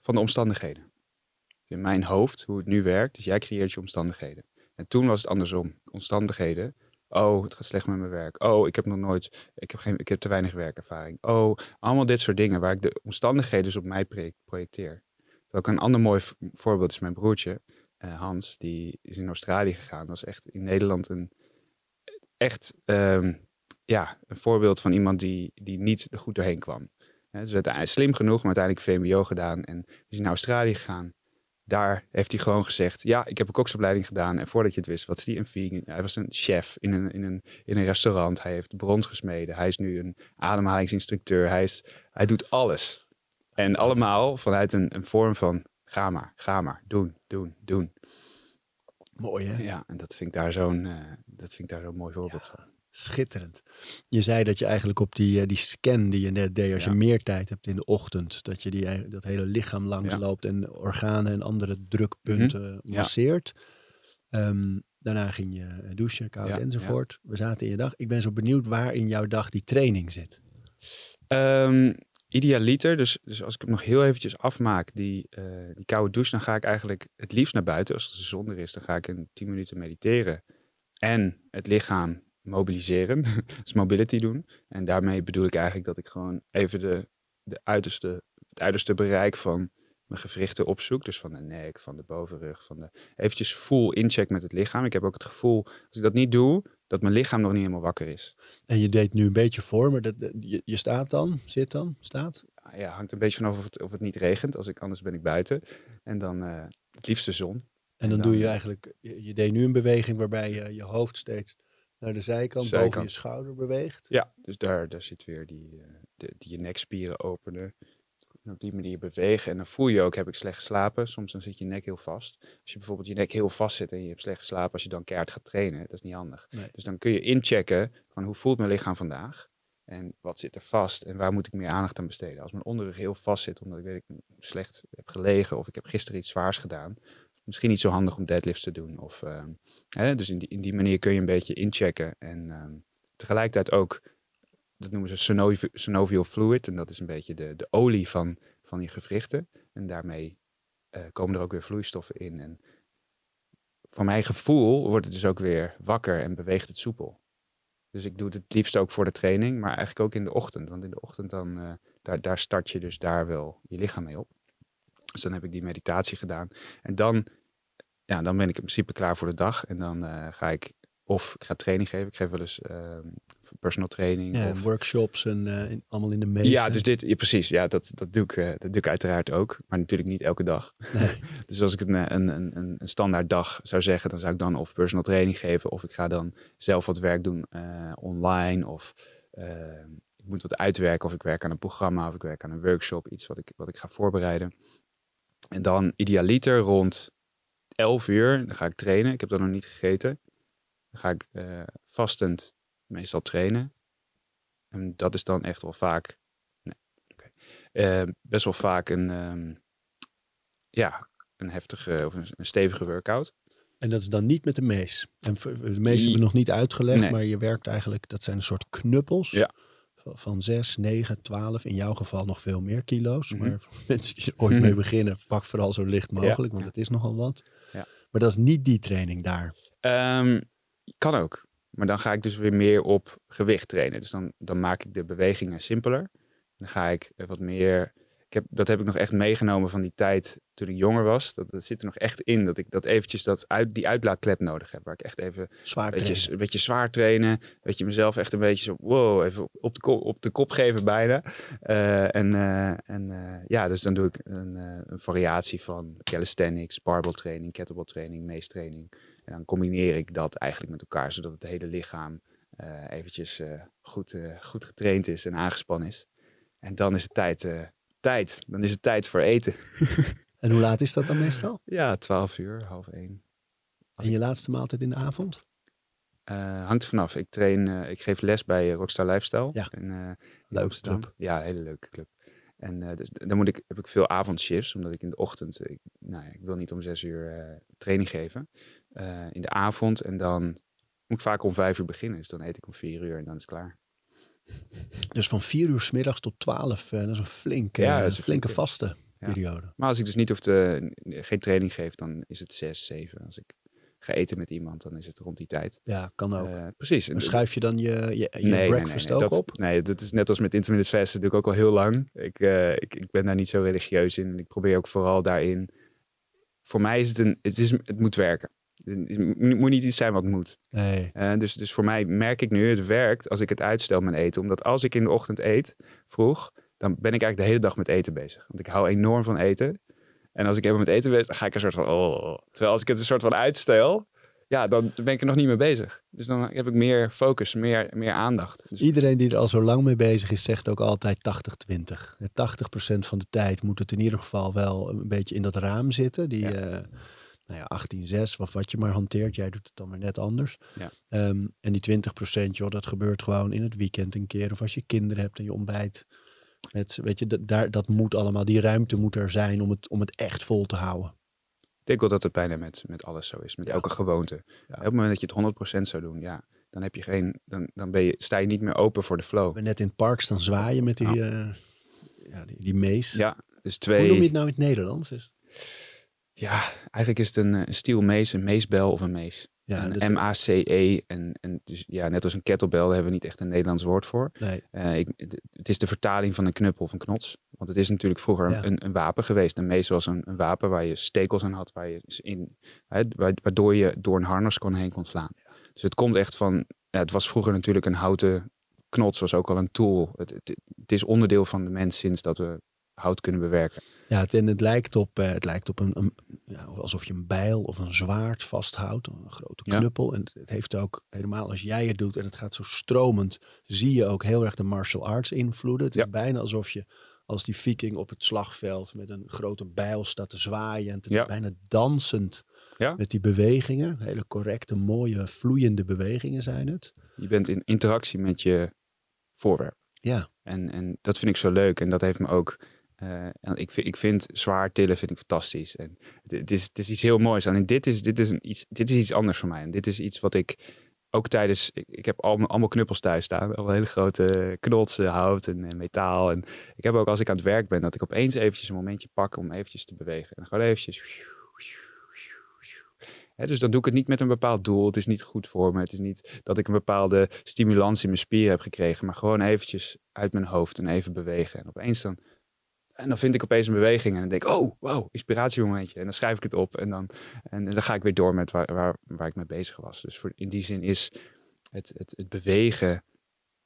van de omstandigheden. In mijn hoofd, hoe het nu werkt, dus jij creëert je omstandigheden. En toen was het andersom. Omstandigheden. Oh, het gaat slecht met mijn werk. Oh, ik heb nog nooit, ik heb, geen, ik heb te weinig werkervaring. Oh, allemaal dit soort dingen waar ik de omstandigheden dus op mij project- projecteer. Ook een ander mooi voorbeeld is mijn broertje, eh, Hans, die is in Australië gegaan. Dat was echt in Nederland een, echt, ehm, ja, een voorbeeld van iemand die, die niet goed doorheen kwam. Dus uiteindelijk slim genoeg, maar uiteindelijk VMBO gedaan en is naar Australië gegaan. Daar heeft hij gewoon gezegd, ja, ik heb een koksopleiding gedaan. En voordat je het wist, was hij een vegan. Hij was een chef in een, in een, in een restaurant. Hij heeft brons gesmeden. Hij is nu een ademhalingsinstructeur. Hij, is, hij doet alles. En allemaal vanuit een, een vorm van, ga maar, ga maar, doen, doen, doen. Mooi hè? Ja, en dat vind ik daar zo'n eh, dat vind ik daar zo'n mooi voorbeeld van. Schitterend. Je zei dat je eigenlijk op die, eh, die scan die je net deed, als Ja. je meer tijd hebt in de ochtend, dat je die, eh, dat hele lichaam langsloopt en organen en andere drukpunten Mhm. Ja. masseert. Ehm, daarna ging je douchen, koud Ja, enzovoort. We zaten in je dag. Ik ben zo benieuwd waar in jouw dag die training zit. Ehm, idealiter, dus, dus als ik hem nog heel eventjes afmaak, die, die koude douche, dan ga ik eigenlijk het liefst naar buiten. Als de zon er is, dan ga ik een 10 minuten mediteren. En het lichaam mobiliseren, dus mobility doen. En daarmee bedoel ik eigenlijk dat ik gewoon even de, de uiterste, het uiterste bereik van mijn gewrichten opzoek. Dus van de nek, van de bovenrug, van de... Eventjes full incheck met het lichaam. Ik heb ook het gevoel, als ik dat niet doe, dat mijn lichaam nog niet helemaal wakker is. En je deed nu een beetje voor, maar dat, je, je staat dan, zit dan, staat. ja, hangt een beetje vanaf of het, of het niet regent. Als ik, anders ben ik buiten. En dan eh, het liefst de zon. En dan, doe je dan- eigenlijk, je, je deed nu een beweging waarbij je je hoofd steeds naar de zijkant, Zijkant. boven je schouder beweegt. Ja, dus daar, daar zit weer die, eh, de, die je nekspieren openen. En op die manier bewegen. En dan voel je ook, heb ik slecht geslapen? Soms dan zit je nek heel vast. Als je bijvoorbeeld je nek heel vast zit en je hebt slecht geslapen, als je dan keihard gaat trainen, dat is niet handig. Nee. Dus dan kun je inchecken van hoe voelt mijn lichaam vandaag? En wat zit er vast en waar moet ik meer aandacht aan besteden? Als mijn onderrug heel vast zit, omdat ik weet ik slecht heb gelegen of ik heb gisteren iets zwaars gedaan, misschien niet zo handig om deadlifts te doen. Of, ehm, hè, dus in die, in die manier kun je een beetje inchecken en ehm, tegelijkertijd ook, dat noemen ze synovi- synovial fluid. En dat is een beetje de, de olie van, van die gewrichten. En daarmee eh, komen er ook weer vloeistoffen in. En voor mijn gevoel wordt het dus ook weer wakker en beweegt het soepel. Dus ik doe het het liefst ook voor de training, maar eigenlijk ook in de ochtend. Want in de ochtend dan, eh, daar, daar start je dus daar wel je lichaam mee op. Dus dan heb ik die meditatie gedaan. En dan, ja, dan ben ik in principe klaar voor de dag. En dan eh, ga ik, of ik ga training geven. Ik geef wel eens ehm, personal training. Ja, of, workshops en eh, in- allemaal in de meeste. ja, dus dit, ja, precies. Ja, dat, dat, doe ik, eh, dat doe ik uiteraard ook. Maar natuurlijk niet elke dag. Nee. dus als ik een, een, een, een standaard dag zou zeggen, dan zou ik dan of personal training geven. Of ik ga dan zelf wat werk doen online. Of eh, ik moet wat uitwerken. Of ik werk aan een programma. Of ik werk aan een workshop. Iets wat ik, wat ik ga voorbereiden. En dan idealiter rond 11 uur. Dan ga ik trainen. Ik heb dan nog niet gegeten. Dan ga ik eh, vastend meestal trainen. En dat is dan echt wel vaak. Nee. Eh, best wel vaak een. ehm, ja, een heftige of een, een stevige workout. En dat is dan niet met de mees. En de mees hebben we nog niet uitgelegd, Nee. maar je werkt eigenlijk, dat zijn een soort knuppels. Ja. Van- Van 6, 9, 12, in jouw geval nog veel meer kilo's. Mhm. Maar voor mensen die er ooit mee beginnen, pak vooral zo licht mogelijk, want het is nogal wat. Ja. Maar dat is niet die training daar. Ehm, kan ook. Maar dan ga ik dus weer meer op gewicht trainen. Dus dan, dan maak ik de bewegingen simpeler. Dan ga ik wat meer. Ik heb, dat heb ik nog echt meegenomen van die tijd toen ik jonger was. Dat, dat zit er nog echt in. Dat ik dat eventjes dat uit, die uitlaatklep nodig heb. Waar ik echt even Zwaar een beetje, trainen. een beetje zwaar trainen. Weet je, mezelf echt een beetje zo, wow, even op de, kop, op de kop geven bijna. Eh, en eh, en eh, ja, dus dan doe ik een, een variatie van calisthenics, barbell training, kettlebell training, meestraining. En dan combineer ik dat eigenlijk met elkaar, zodat het hele lichaam eventjes goed, goed getraind is en aangespannen is. En dan is het tijd, tijd. Dan is het tijd voor eten. En hoe laat is dat dan meestal? Ja, 12 uur, half één. En je laatste maaltijd in de avond? Eh, hangt er vanaf. Ik train, eh, ik geef les bij eh, Rockstar Lifestyle. Ja. in, in Leuke Amsterdam. club. Ja, hele leuke club. En dus dan moet ik, heb ik veel avondshifts, omdat ik in de ochtend, ik, nou ja, ik wil niet om zes uur training geven. In de avond en dan moet ik vaak om vijf uur beginnen. Dus dan eet ik om vier uur en dan is het klaar. Dus van 4 uur 's middags tot 12, eh, dat is een flinke, Ja, is een flinke vaste Ja. periode. Maar als ik dus niet hoef te, geen training geef, dan is het zes, zeven. Als ik ga eten met iemand, dan is het rond die tijd. Ja, kan ook. Eh, precies. En schuif je dan je, je, je nee, breakfast nee, nee, ook dat, op? Nee, dat is net als met intermittent fasten. Dat doe ik ook al heel lang. Ik, eh, ik, ik ben daar niet zo religieus in. En ik probeer ook vooral daarin... Voor mij is het een... Het, is, het moet werken. Het moet niet iets zijn wat moet. Nee. Eh, dus, dus voor mij merk ik nu, het werkt als ik het uitstel mijn eten. Omdat als ik in de ochtend eet, vroeg, dan ben ik eigenlijk de hele dag met eten bezig. Want ik hou enorm van eten. En als ik even met eten ben, dan ga ik een soort van... Oh. Terwijl als ik het een soort van uitstel, ja, dan ben ik er nog niet mee bezig. Dus dan heb ik meer focus, meer, meer aandacht. Dus, Iedereen die er al zo lang mee bezig is, zegt ook altijd 80-20. 80% van de tijd moet het in ieder geval wel een beetje in dat raam zitten. Die, Ja. eh, nou ja, 18-6 of wat je maar hanteert. Jij doet het dan maar net anders. Ja. Ehm, en die 20%, joh, dat gebeurt gewoon in het weekend een keer. Of als je kinderen hebt en je ontbijt. Met, weet je, dat, daar, dat moet allemaal, die ruimte moet er zijn om het, om het echt vol te houden. ik denk wel dat het bijna met, met alles zo is. Met Ja. elke gewoonte. Op het moment dat je het 100% zou doen, ja, dan, heb je geen, dan, dan ben je, sta je niet meer open voor de We flow. hebben net in het park staan zwaaien met die, eh, ja, die, die mees. Ja, dus Hoe noem je twee... het nou in het Nederlands? Is, Ja, eigenlijk is het een, eh, een stielmees, een meesbel of een mees. ja, Een M-A-C-E. En, en dus ja, net als een kettlebell, daar hebben we niet echt een Nederlands woord voor. nee. Eh, ik, het- is de vertaling van een knuppel of een knots. Want het is natuurlijk vroeger Ja. een, een wapen geweest. Een mees was een, een wapen waar je stekels aan had, waar je in, hè, wa- waardoor je door een harnas kon heen kon slaan. Dus het komt echt van, ja, het was vroeger natuurlijk een houten knots, was ook al een tool. Het, het, het is onderdeel van de mens sinds dat we hout kunnen bewerken. Ja, het, en het lijkt op, eh, het lijkt op een, een ja, alsof je een bijl of een zwaard vasthoudt, een grote Ja. knuppel. En het, het heeft ook helemaal als jij het doet en het gaat zo stromend, zie je ook heel erg de martial arts invloeden. Het Ja. is bijna alsof je als die viking op het slagveld met een grote bijl staat te zwaaien en te, bijna dansend Ja. met die bewegingen. Hele correcte, mooie, vloeiende bewegingen zijn het. Je bent in interactie met je voorwerp. Ja, En, en dat vind ik zo leuk. En dat heeft me ook. Eh, ik, vind, ik vind zwaar tillen vind ik fantastisch. En het, is, het is iets heel moois. Alleen dit is, dit, is een iets, dit is iets anders voor mij. En dit is iets wat ik ook tijdens. Ik, heb allemaal, allemaal knuppels thuis staan. Allemaal hele grote knotsen, hout en, metaal. En ik heb ook als ik aan het werk ben, dat ik opeens eventjes een momentje pak om eventjes te bewegen. En gewoon eventjes. Dus dan doe ik het niet met een bepaald doel. Het is niet goed voor me. Het is niet dat ik een bepaalde stimulans in mijn spieren heb gekregen. Maar gewoon eventjes uit mijn hoofd en even bewegen. En opeens dan... En dan vind ik opeens een beweging en dan denk ik, oh, wow, inspiratiemomentje. En dan schrijf ik het op en dan, en dan ga ik weer door met waar, waar, waar ik mee bezig was. Dus voor, in die zin is het, het, het bewegen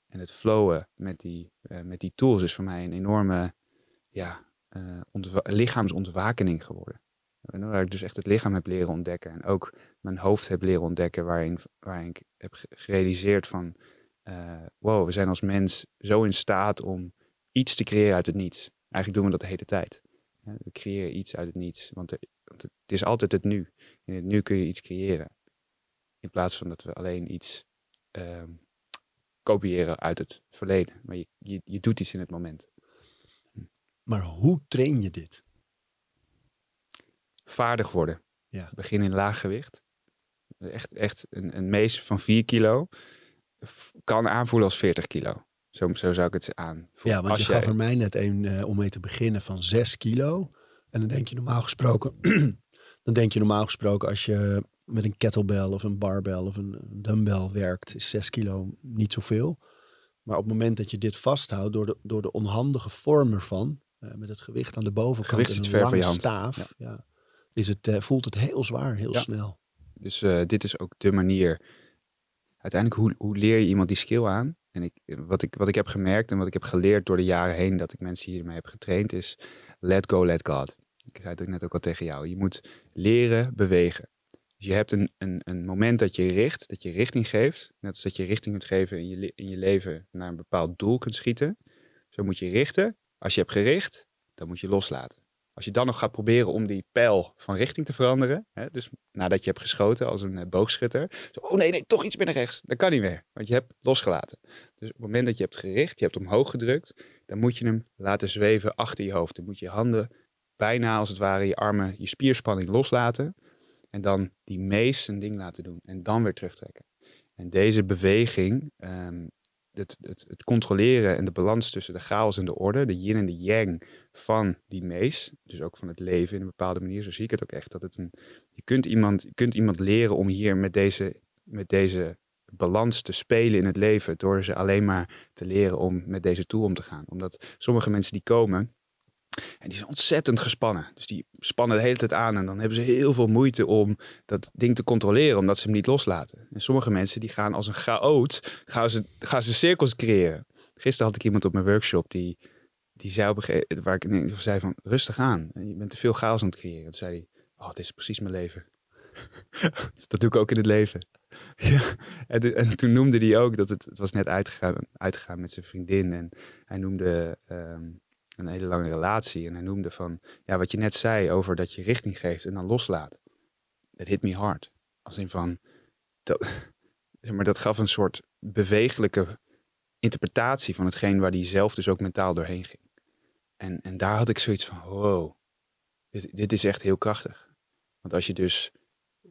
en het flowen met die, eh, met die tools is voor mij een enorme ja, eh, ontwa- lichaamsontwakening geworden. En Waar ik dus echt het lichaam heb leren ontdekken. En ook mijn hoofd heb leren ontdekken. Waarin, waarin ik heb ge- gerealiseerd van... eh, wow, we zijn als mens zo in staat om iets te creëren uit het niets. Eigenlijk doen we dat de hele tijd. We creëren iets uit het niets. Want, er- want het is altijd het nu. In het nu kun je iets creëren. In plaats van dat we alleen iets ehm, kopiëren uit het verleden. Maar je, je, je doet iets in het moment. maar hoe train je dit? vaardig worden. Ja. Begin in laag gewicht. Echt, echt een, een mees van 4 kilo kan aanvoelen als 40 kilo. Zo, zo zou ik het aanvoelen. Ja, want je gaf er mij net een eh, om mee te beginnen van 6 kilo. En dan denk je normaal gesproken, dan denk je normaal gesproken als je met een kettlebell of een barbell of een dumbbell werkt, is 6 kilo niet zoveel. Maar op het moment dat je dit vasthoudt door de, door de onhandige vorm ervan, eh, met het gewicht aan de bovenkant Gewicht en een ver van lange je hand. staaf, ja. is het, eh, voelt het heel zwaar, heel Ja. snel. Dus dit is ook de manier. Uiteindelijk, hoe, hoe leer je iemand die skill aan? En ik, wat, ik, wat ik heb gemerkt en wat ik heb geleerd door de jaren heen dat ik mensen hiermee heb getraind, is let go, let God. Ik zei het net ook al tegen jou. Je moet leren bewegen. Dus je hebt een, een, een moment dat je richt, dat je richting geeft. Net als dat je richting kunt geven in je, in je leven naar een bepaald doel kunt schieten. Zo moet je richten. Als je hebt gericht, dan moet je loslaten. Als je dan nog gaat proberen om die pijl van richting te veranderen, hè, dus nadat je hebt geschoten als een eh, boogschutter, zo, oh nee, nee, toch iets meer naar rechts. Dat kan niet meer, want je hebt losgelaten. Dus op het moment dat je hebt gericht, je hebt omhoog gedrukt, dan moet je hem laten zweven achter je hoofd. Dan moet je handen bijna als het ware, je armen, je spierspanning loslaten. En dan die mees een ding laten doen en dan weer terugtrekken. En deze beweging, ehm, het, het, het controleren en de balans tussen de chaos en de orde, de yin en de yang van die mees, dus ook van het leven in een bepaalde manier, zo zie ik het ook echt. Dat het een, je, kunt iemand, je kunt iemand leren om hier met deze, met deze balans te spelen in het leven, door ze alleen maar te leren om met deze tool om te gaan. Omdat sommige mensen die komen, en die zijn ontzettend gespannen. Dus die spannen de hele tijd aan en dan hebben ze heel veel moeite om dat ding te controleren, omdat ze hem niet loslaten. En sommige mensen die gaan als een chaot, gaan ze, gaan ze cirkels creëren. Gisteren had ik iemand op mijn workshop die, die zei op een gegeven waar ik zei van rustig aan. Je bent te veel chaos aan het creëren. Toen zei hij, oh, dit is precies mijn leven. Dus dat doe ik ook in het leven. ja. en, en toen noemde hij ook dat het, het was net uitgegaan, uitgegaan met zijn vriendin. En hij noemde ehm, een hele lange relatie. En hij noemde van, ja, wat je net zei over dat je richting geeft en dan loslaat. Het hit me hard. Als in van, dat, maar dat gaf een soort bewegelijke interpretatie van hetgeen waar hij zelf dus ook mentaal doorheen ging. En, en daar had ik zoiets van, wow, dit, dit is echt heel krachtig. Want als je dus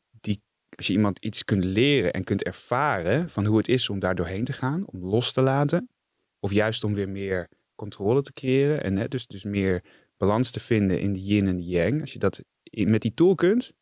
die, als je iemand iets kunt leren en kunt ervaren van hoe het is om daar doorheen te gaan, om los te laten, of juist om weer meer controle te creëren en hè, dus, dus meer balans te vinden in de yin en de yang. Als je dat in- met die tool kunt,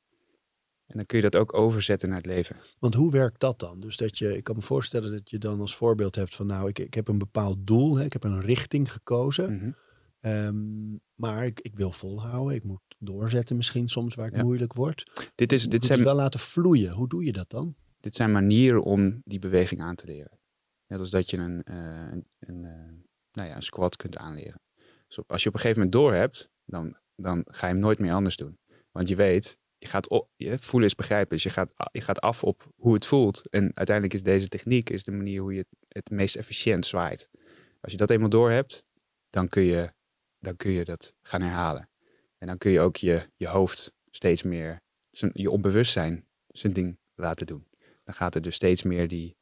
en dan kun je dat ook overzetten naar het leven. Want hoe werkt dat dan? Dus dat je, ik kan me voorstellen dat je dan als voorbeeld hebt van nou, ik, ik heb een bepaald doel, hè, ik heb een richting gekozen. Mhm. Ehm, maar ik, ik wil volhouden, ik moet doorzetten misschien soms waar het Ja. moeilijk wordt. Dit, is, dit, moet zijn, het wel laten vloeien. Hoe doe je dat dan? dit zijn manieren om die beweging aan te leren. Net als dat je een, eh, een, een, eh, nou ja, een squat kunt aanleren. Dus als je op een gegeven moment door hebt, dan, dan ga je hem nooit meer anders doen. Want je weet, je gaat je, voelen is begrijpen. Dus je gaat, je gaat af op hoe het voelt. En uiteindelijk is deze techniek is de manier hoe je het, meest efficiënt zwaait. Als je dat eenmaal door hebt, dan kun je, dan kun je dat gaan herhalen. En dan kun je ook je, je hoofd steeds meer, zijn, je onbewustzijn zijn ding laten doen. Dan gaat het dus steeds meer die,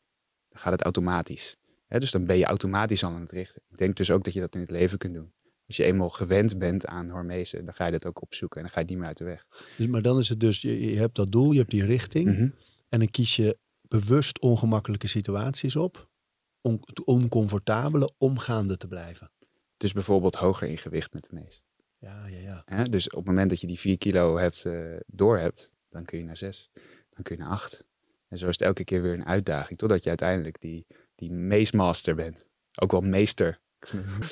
dan gaat het automatisch. Dus dan ben je automatisch al aan het richten. Ik denk dus ook dat je dat in het leven kunt doen. Als je eenmaal gewend bent aan hormezen, dan ga je dat ook opzoeken en dan ga je niet meer uit de weg. Dus, maar dan is het dus, je, je hebt dat doel, je hebt die richting. Mhm. En dan kies je bewust ongemakkelijke situaties op. On, oncomfortabele, omgaande te blijven. Dus bijvoorbeeld hoger in gewicht met de mees. Ja, ja, ja. Dus op het moment dat je die 4 kilo hebt, eh, door hebt, dan kun je naar 6, dan kun je naar 8. En zo is het elke keer weer een uitdaging, totdat je uiteindelijk die, die meesmaster bent. Ook wel meester.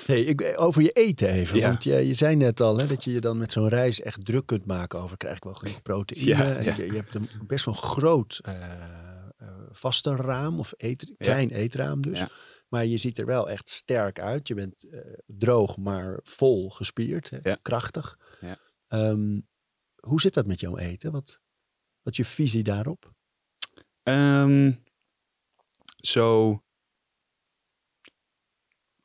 Hey, ik, over je eten even. Ja. Want je, je zei net al hè, dat je je dan met zo'n reis echt druk kunt maken over krijg ik wel genoeg proteïne. Ja, En. Je, je hebt een best wel groot eh eh, vaste raam of eet, klein eetraam dus. Ja. Maar je ziet er wel echt sterk uit. Je bent eh, droog, maar vol gespierd, hè, krachtig. Ja. Ehm, hoe zit dat met jouw eten? Wat, wat is je visie daarop? Ehm, zo,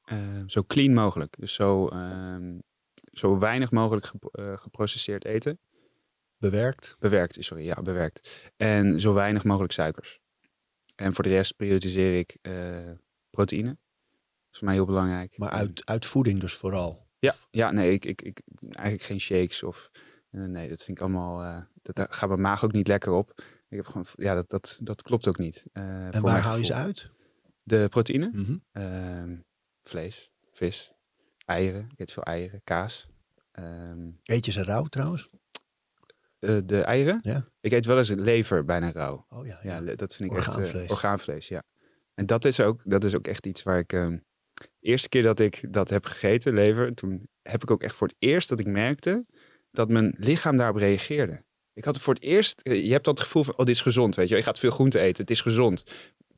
ehm, zo clean mogelijk. Dus zo, ehm, zo weinig mogelijk gep- eh, geprocesseerd eten. Bewerkt? Bewerkt, sorry, ja, bewerkt. En zo weinig mogelijk suikers. En voor de rest prioritiseer ik eh, proteïne. Dat is voor mij heel belangrijk. Maar uit, uit voeding dus vooral. Ja, ja nee, ik, ik, ik eigenlijk geen shakes of eh, nee, dat vind ik allemaal. dat, daar gaat mijn maag ook niet lekker op. Ik heb gewoon, ja, dat, dat, dat klopt ook niet. En waar haal je ze uit? De proteïne, ehm, vlees, vis, eieren. Ik eet veel eieren, kaas. Ehm, Eet je ze rauw trouwens? eh, de eieren. Ja. Ik eet wel eens lever bijna rauw. Oh ja, Ja, dat vind ik echt Orgaanvlees. eh, orgaanvlees. Ja. En dat is ook, dat is ook echt iets waar ik. ehm, de eerste keer dat ik dat heb gegeten, lever, toen heb ik ook echt voor het eerst dat ik merkte dat mijn lichaam daarop reageerde. Ik had voor het eerst, eh, je hebt dat gevoel van, oh, dit is gezond, weet je, je gaat veel groente eten, het is gezond.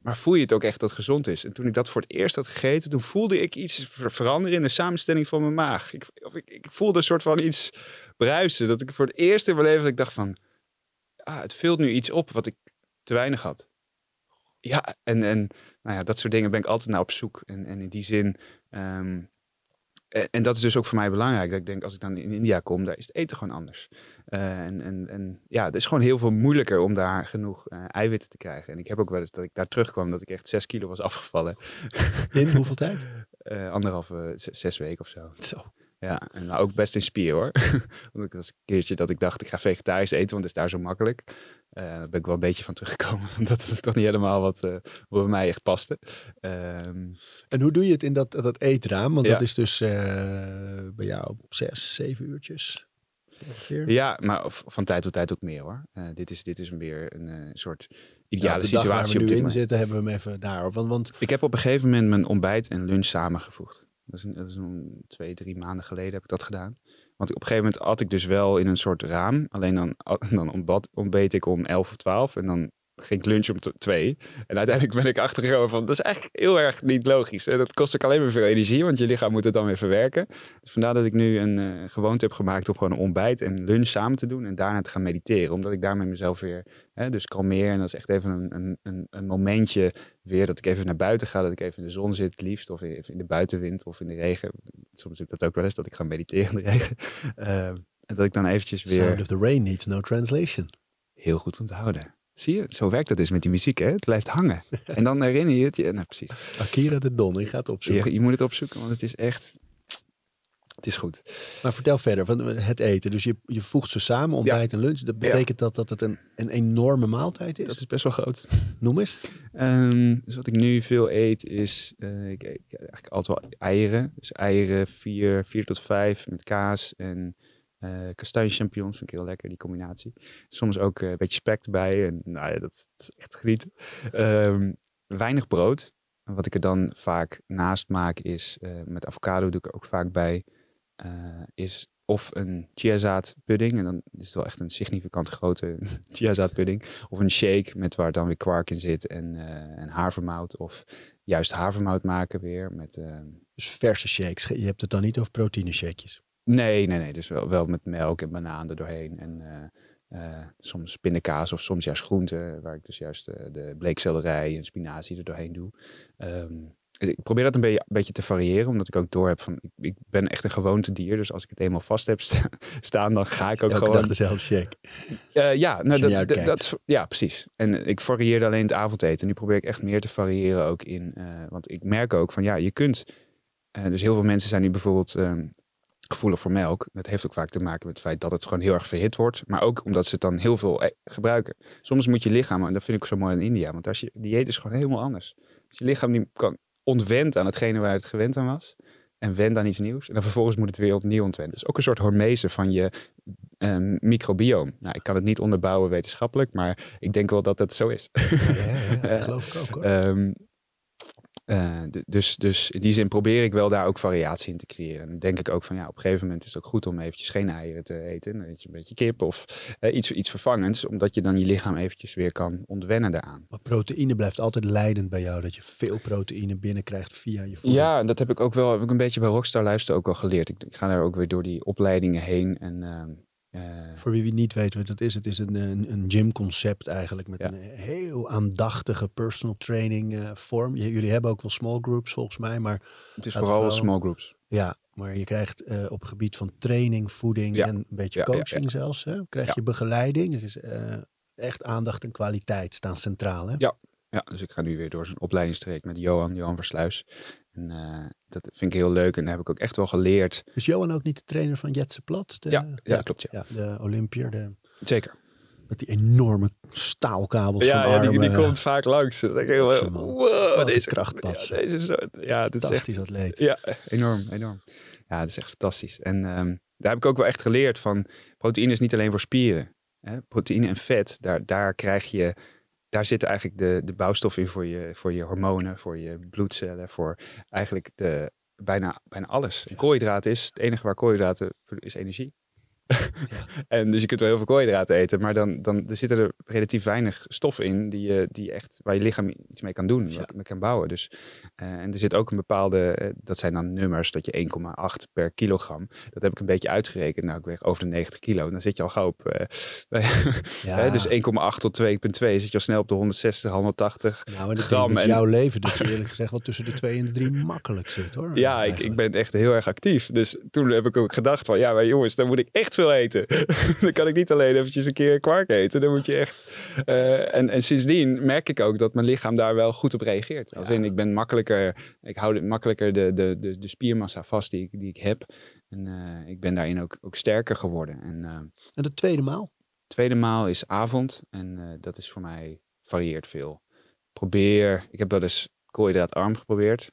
Maar voel je het ook echt dat het gezond is? En toen ik dat voor het eerst had gegeten, toen voelde ik iets ver- veranderen in de samenstelling van mijn maag. Ik, of ik, ik voelde een soort van iets bruisen. Dat ik voor het eerst in mijn leven dat ik dacht van, ah, het vult nu iets op wat ik te weinig had. Ja, en, en nou ja, dat soort dingen ben ik altijd naar op zoek. En, en in die zin. ehm, en, en dat is dus ook voor mij belangrijk. Dat ik denk, als ik dan in India kom, daar is het eten gewoon anders. Eh, en, en, en ja, het is gewoon heel veel moeilijker om daar genoeg eh, eiwitten te krijgen. En ik heb ook wel eens dat ik daar terugkwam, dat ik echt zes kilo was afgevallen. In hoeveel tijd? Eh anderhalve, zes weken of zo. Zo. Ja, en nou ook best in spier hoor. want ik was een keertje dat ik dacht, ik ga vegetarisch eten, want het is daar zo makkelijk. Eh daar ben ik wel een beetje van teruggekomen. Dat was toch niet helemaal wat, eh, wat bij mij echt paste. Ehm, En hoe doe je het in dat, dat eetraam? Want Ja. dat is dus eh, bij jou zes, zeven uurtjes. Ongeveer. ja, maar van tijd tot tijd ook meer hoor. Dit, is, dit is weer een soort Ja, ideale situatie waar we nu in zitten, hebben we hem even daar. Want, want Ik heb op een gegeven moment mijn ontbijt en lunch samengevoegd. Dat is, een, dat is een twee, drie maanden geleden heb ik dat gedaan. Want op een gegeven moment at ik dus wel in een soort raam. Alleen dan, dan ontbad, ontbeet ik om 11 of 12 en dan ging ik lunch om twee. En uiteindelijk ben ik achtergekomen van, dat is eigenlijk heel erg niet logisch. En dat kost ook alleen maar veel energie, want je lichaam moet het dan weer verwerken. Dus vandaar dat ik nu een eh, gewoonte heb gemaakt om gewoon een ontbijt en lunch samen te doen. En daarna te gaan mediteren, omdat ik daarmee mezelf weer hè, dus kalmeer. En dat is echt even een, een, een, momentje weer dat ik even naar buiten ga, dat ik even in de zon zit, het liefst. Of even in de buitenwind of in de regen. Soms doe ik dat ook wel eens, dat ik ga mediteren in de regen. Eh, en dat ik dan eventjes weer Sound of the Rain needs no translation. heel goed onthouden. Zie je, zo werkt dat dus met die muziek, hè? Het blijft hangen. En dan herinner je het je. Nou, precies. Akira de Don, ik ga het opzoeken. Je, je moet het opzoeken, want het is echt... Het is goed. Maar vertel verder, van het eten. Dus je, je voegt ze samen, ontbijt en lunch. Dat betekent dat dat het een, een enorme maaltijd is? Dat is best wel groot. Noem eens. Ehm, dus wat ik nu veel eet is... eh, ik eet eigenlijk altijd wel eieren. Dus eieren, vier, vier tot vijf met kaas en eh kastanje champignons. Vind ik heel lekker, die combinatie. Soms ook eh, een beetje spek erbij. En nou ja, dat, is echt genieten. Ehm, weinig brood. Wat ik er dan vaak naast maak is, eh, met avocado doe ik er ook vaak bij, is of een chiazaad pudding. En dan is het wel echt een significant grote chiazaad pudding. Of een shake met waar dan weer kwark in zit en, en havermout. Of juist havermout maken weer met, eh, Dus verse shakes. Je hebt het dan niet over proteïne shakejes. Nee, nee, nee. Dus wel, wel met melk en banaan er doorheen. En uh, uh, soms pindakaas of soms juist groenten. Waar ik dus juist de, de bleekselderij en spinazie er doorheen doe. Um, ik probeer dat een beetje, beetje, te variëren, omdat ik ook door heb van, ik, ik, ben echt een gewoontedier. Dus als ik het eenmaal vast heb staan, dan ga ik ook Elke gewoon... dag dezelfde shake. Uh, ja, nou, dat, dat, dat, ja, precies. En ik varieerde alleen het avondeten. En nu probeer ik echt meer te variëren ook in, uh, want ik merk ook van, ja, je kunt... Uh, dus heel veel mensen zijn nu bijvoorbeeld um, gevoelig voor melk. Dat heeft ook vaak te maken met het feit dat het gewoon heel erg verhit wordt. Maar ook omdat ze het dan heel veel gebruiken. Soms moet je lichaam, en dat vind ik zo mooi in India, want is je dieet is gewoon helemaal anders. Als je lichaam niet kan ontwend aan hetgene waar het gewend aan was. En wend aan iets nieuws. En dan vervolgens moet het weer opnieuw ontwennen. Dus ook een soort hormese van je um, microbioom. Nou, ik kan het niet onderbouwen wetenschappelijk, maar ik denk wel dat het zo is. Ja, ja, ja dat geloof ik ook hoor. um, uh, dus, dus in die zin probeer ik wel daar ook variatie in te creëren. En dan denk ik ook van ja, op een gegeven moment is het ook goed om eventjes geen eieren te eten. Een beetje, een beetje kip of uh, iets, iets vervangends. Omdat je dan je lichaam eventjes weer kan ontwennen daaraan. Maar proteïne blijft altijd leidend bij jou. Dat je veel proteïne binnenkrijgt via je voeding. Ja, en dat heb ik ook wel heb ik een beetje bij Rockstar Lifestyle ook wel geleerd. Ik, ik ga daar ook weer door die opleidingen heen. En uh, Voor wie niet weet wat het is, het is een, een, een gymconcept eigenlijk met ja. een heel aandachtige personal training uh, vorm. Jullie hebben ook wel small groups volgens mij, maar het is vooral wel, small groups. Ja, maar je krijgt uh, op gebied van training, voeding ja. en een beetje ja, coaching zelfs, hè, krijg je begeleiding. Het is echt aandacht en kwaliteit staan centraal. Hè? Ja. Ja, dus ik ga nu weer door zijn opleidingstraject met Johan, Johan Versluis. En dat vind ik heel leuk en heb ik ook echt wel geleerd. Is Johan ook niet de trainer van Jetse Plat? De, ja, ja, klopt. Ja. ja de Olympier. De, Zeker. Met die enorme staalkabels ja, van ja, armen. die, die komt vaak langs. Dan denk ik heel, wow, Wat deze krachtpats. Ja, deze is zo, ja, dit is echt, atleet. Ja, enorm, enorm. Ja, dat is echt fantastisch. En um, daar heb ik ook wel echt geleerd van, proteïne is niet alleen voor spieren. Hè? Proteïne en vet, daar, daar krijg je daar zitten eigenlijk de, de bouwstoffen in voor je, voor je hormonen, voor je bloedcellen, voor eigenlijk de, bijna, bijna alles. Koolhydraten is het enige waar koolhydraten is energie. En dus je kunt wel heel veel koolhydraten eten, maar dan, dan er zitten er relatief weinig stoffen in die, je, die echt, waar je lichaam iets mee kan doen, ja. mee kan bouwen. Dus, uh, en er zit ook een bepaalde, uh, dat zijn dan nummers, dat je 1,8 per kilogram. Dat heb ik een beetje uitgerekend. Nou, ik weeg over de 90 kilo. Dan zit je al gauw op, uh, ja. dus 1,8 tot 2,2 zit je al snel op de 160, 180 nou, en gram. Met jouw leven dat je eerlijk gezegd wel tussen de 2 en de 3 makkelijk zit hoor. Ja, ik, ik ben echt heel erg actief. Dus toen heb ik ook gedacht van, ja, maar jongens, dan moet ik echt veel eten. dan kan ik niet alleen eventjes een keer kwark eten. Dan moet je echt... Uh, en, en sindsdien merk ik ook dat mijn lichaam daar wel goed op reageert. Als in, ik ben makkelijker... Ik hou makkelijker de, de, de, de spiermassa vast die ik, die ik heb. En uh, ik ben daarin ook, ook sterker geworden. En, uh, en de tweede maal? tweede maal is avond. En dat is voor mij varieert veel. Probeer... Ik heb wel eens koolhydraatarm geprobeerd.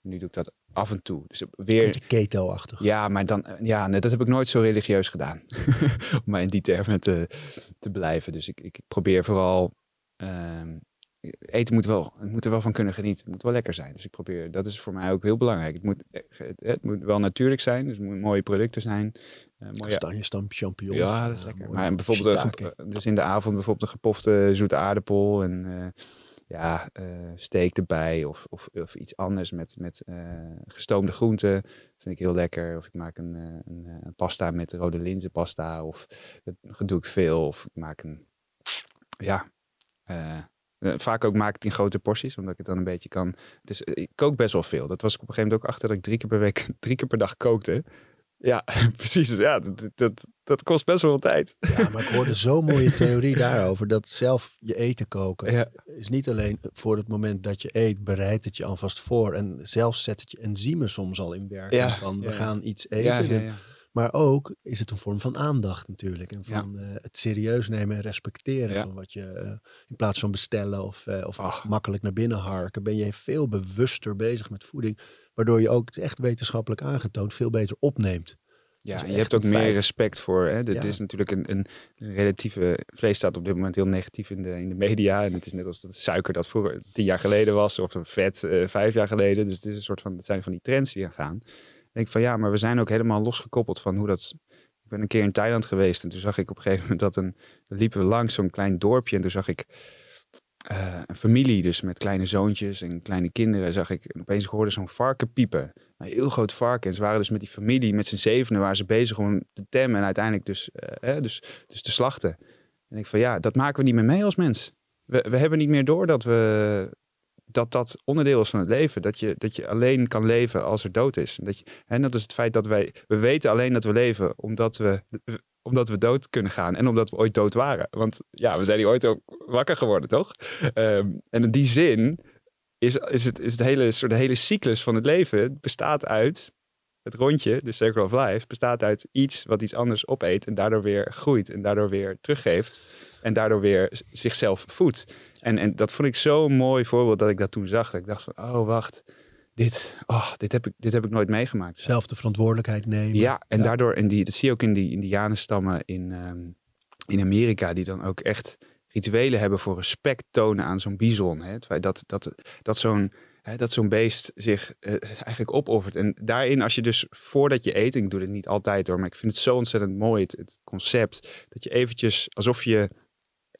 Nu doe ik dat af en toe. Dus weer. Beetje keto-achtig. Ja, maar dan, ja, nee, dat heb ik nooit zo religieus gedaan. Om maar in die termen te, te blijven. Dus ik, ik probeer vooral. Um, eten moet wel, het moet er wel van kunnen genieten. Het moet wel lekker zijn. Dus ik probeer, dat is voor mij ook heel belangrijk. Het moet, het moet wel natuurlijk zijn. Dus het moeten mooie producten zijn. Uh, mooie... Kastanje, stamp, champignons. Ja, dat is lekker. Uh, maar bijvoorbeeld, dus in de avond bijvoorbeeld een gepofte zoete aardappel. En uh, ja, uh, steak erbij of, of, of, iets anders met, met uh, gestoomde groenten. Dat vind ik heel lekker. Of ik maak een, een, een pasta met rode linzenpasta. Of dat doe ik veel. Of ik maak een, ja, vaak ook maak ik in grote porties, omdat ik het dan een beetje kan. Is, ik kook best wel veel. Dat was ik op een gegeven moment ook achter dat ik drie keer per week, drie keer per dag kookte. Ja, precies. Ja, dat, dat, dat kost best wel wat tijd. Ja, maar ik hoorde zo'n mooie theorie daarover. Dat zelf je eten koken ja. is niet alleen voor het moment dat je eet, bereidt het je alvast voor. En zelfs zet het je enzymen soms al in werking ja, van we ja, gaan iets eten. Maar ook is het een vorm van aandacht natuurlijk. En van uh, het serieus nemen en respecteren van wat je... Uh, in plaats van bestellen of, uh, of, of makkelijk naar binnen harken... ben je veel bewuster bezig met voeding. Waardoor je ook, echt wetenschappelijk aangetoond, veel beter opneemt. Ja, en je hebt ook meer feit. respect voor. Hè? Dit ja. is natuurlijk een, een, relatieve. Vlees staat op dit moment heel negatief in de, in de media. En het is net als dat suiker dat vroeger tien jaar geleden was, of een vet uh, vijf jaar geleden. Dus het is een soort van. Het zijn van die trends die gaan gaan. Ik denk van ja, maar we zijn ook helemaal losgekoppeld van hoe dat. Ik ben een keer in Thailand geweest en toen zag ik op een gegeven moment dat een. Liepen we langs zo'n klein dorpje en toen zag ik eh, een familie, dus met kleine zoontjes en kleine kinderen, zag ik opeens hoorde zo'n varken piepen. Een heel groot varken. En ze waren dus met die familie, met z'n zevenen, waren ze bezig om hem te temmen en uiteindelijk dus, eh, dus, dus te slachten. En ik van ja, dat maken we niet meer mee als mens. We, we hebben niet meer door dat we dat dat onderdeel is van het leven. Dat je, dat je alleen kan leven als er dood is. Dat en dat is het feit dat wij, we weten alleen dat we leven omdat we, omdat we dood kunnen gaan en omdat we ooit dood waren. Want ja, we zijn hier ooit ook wakker geworden, toch? Ehm, en in die zin is, is, het, is het hele, soort hele cyclus van het leven bestaat uit het rondje, de circle of life, bestaat uit iets wat iets anders opeet en daardoor weer groeit en daardoor weer teruggeeft en daardoor weer zichzelf voedt. En, en dat vond ik zo'n mooi voorbeeld dat ik dat toen zag. Dat ik dacht van, oh wacht, dit, oh, dit, heb, ik, dit heb ik nooit meegemaakt. Zelf de verantwoordelijkheid nemen. Ja, en daardoor, en die, dat zie je ook in die indianenstammen in, ehm, in Amerika, die dan ook echt rituelen hebben voor respect tonen aan zo'n bison. Hè? Dat, dat, dat zo'n dat zo'n beest zich uh, eigenlijk opoffert. En daarin, als je dus voordat je eet, ik doe dit niet altijd hoor, maar ik vind het zo ontzettend mooi, het, het concept, dat je eventjes, alsof je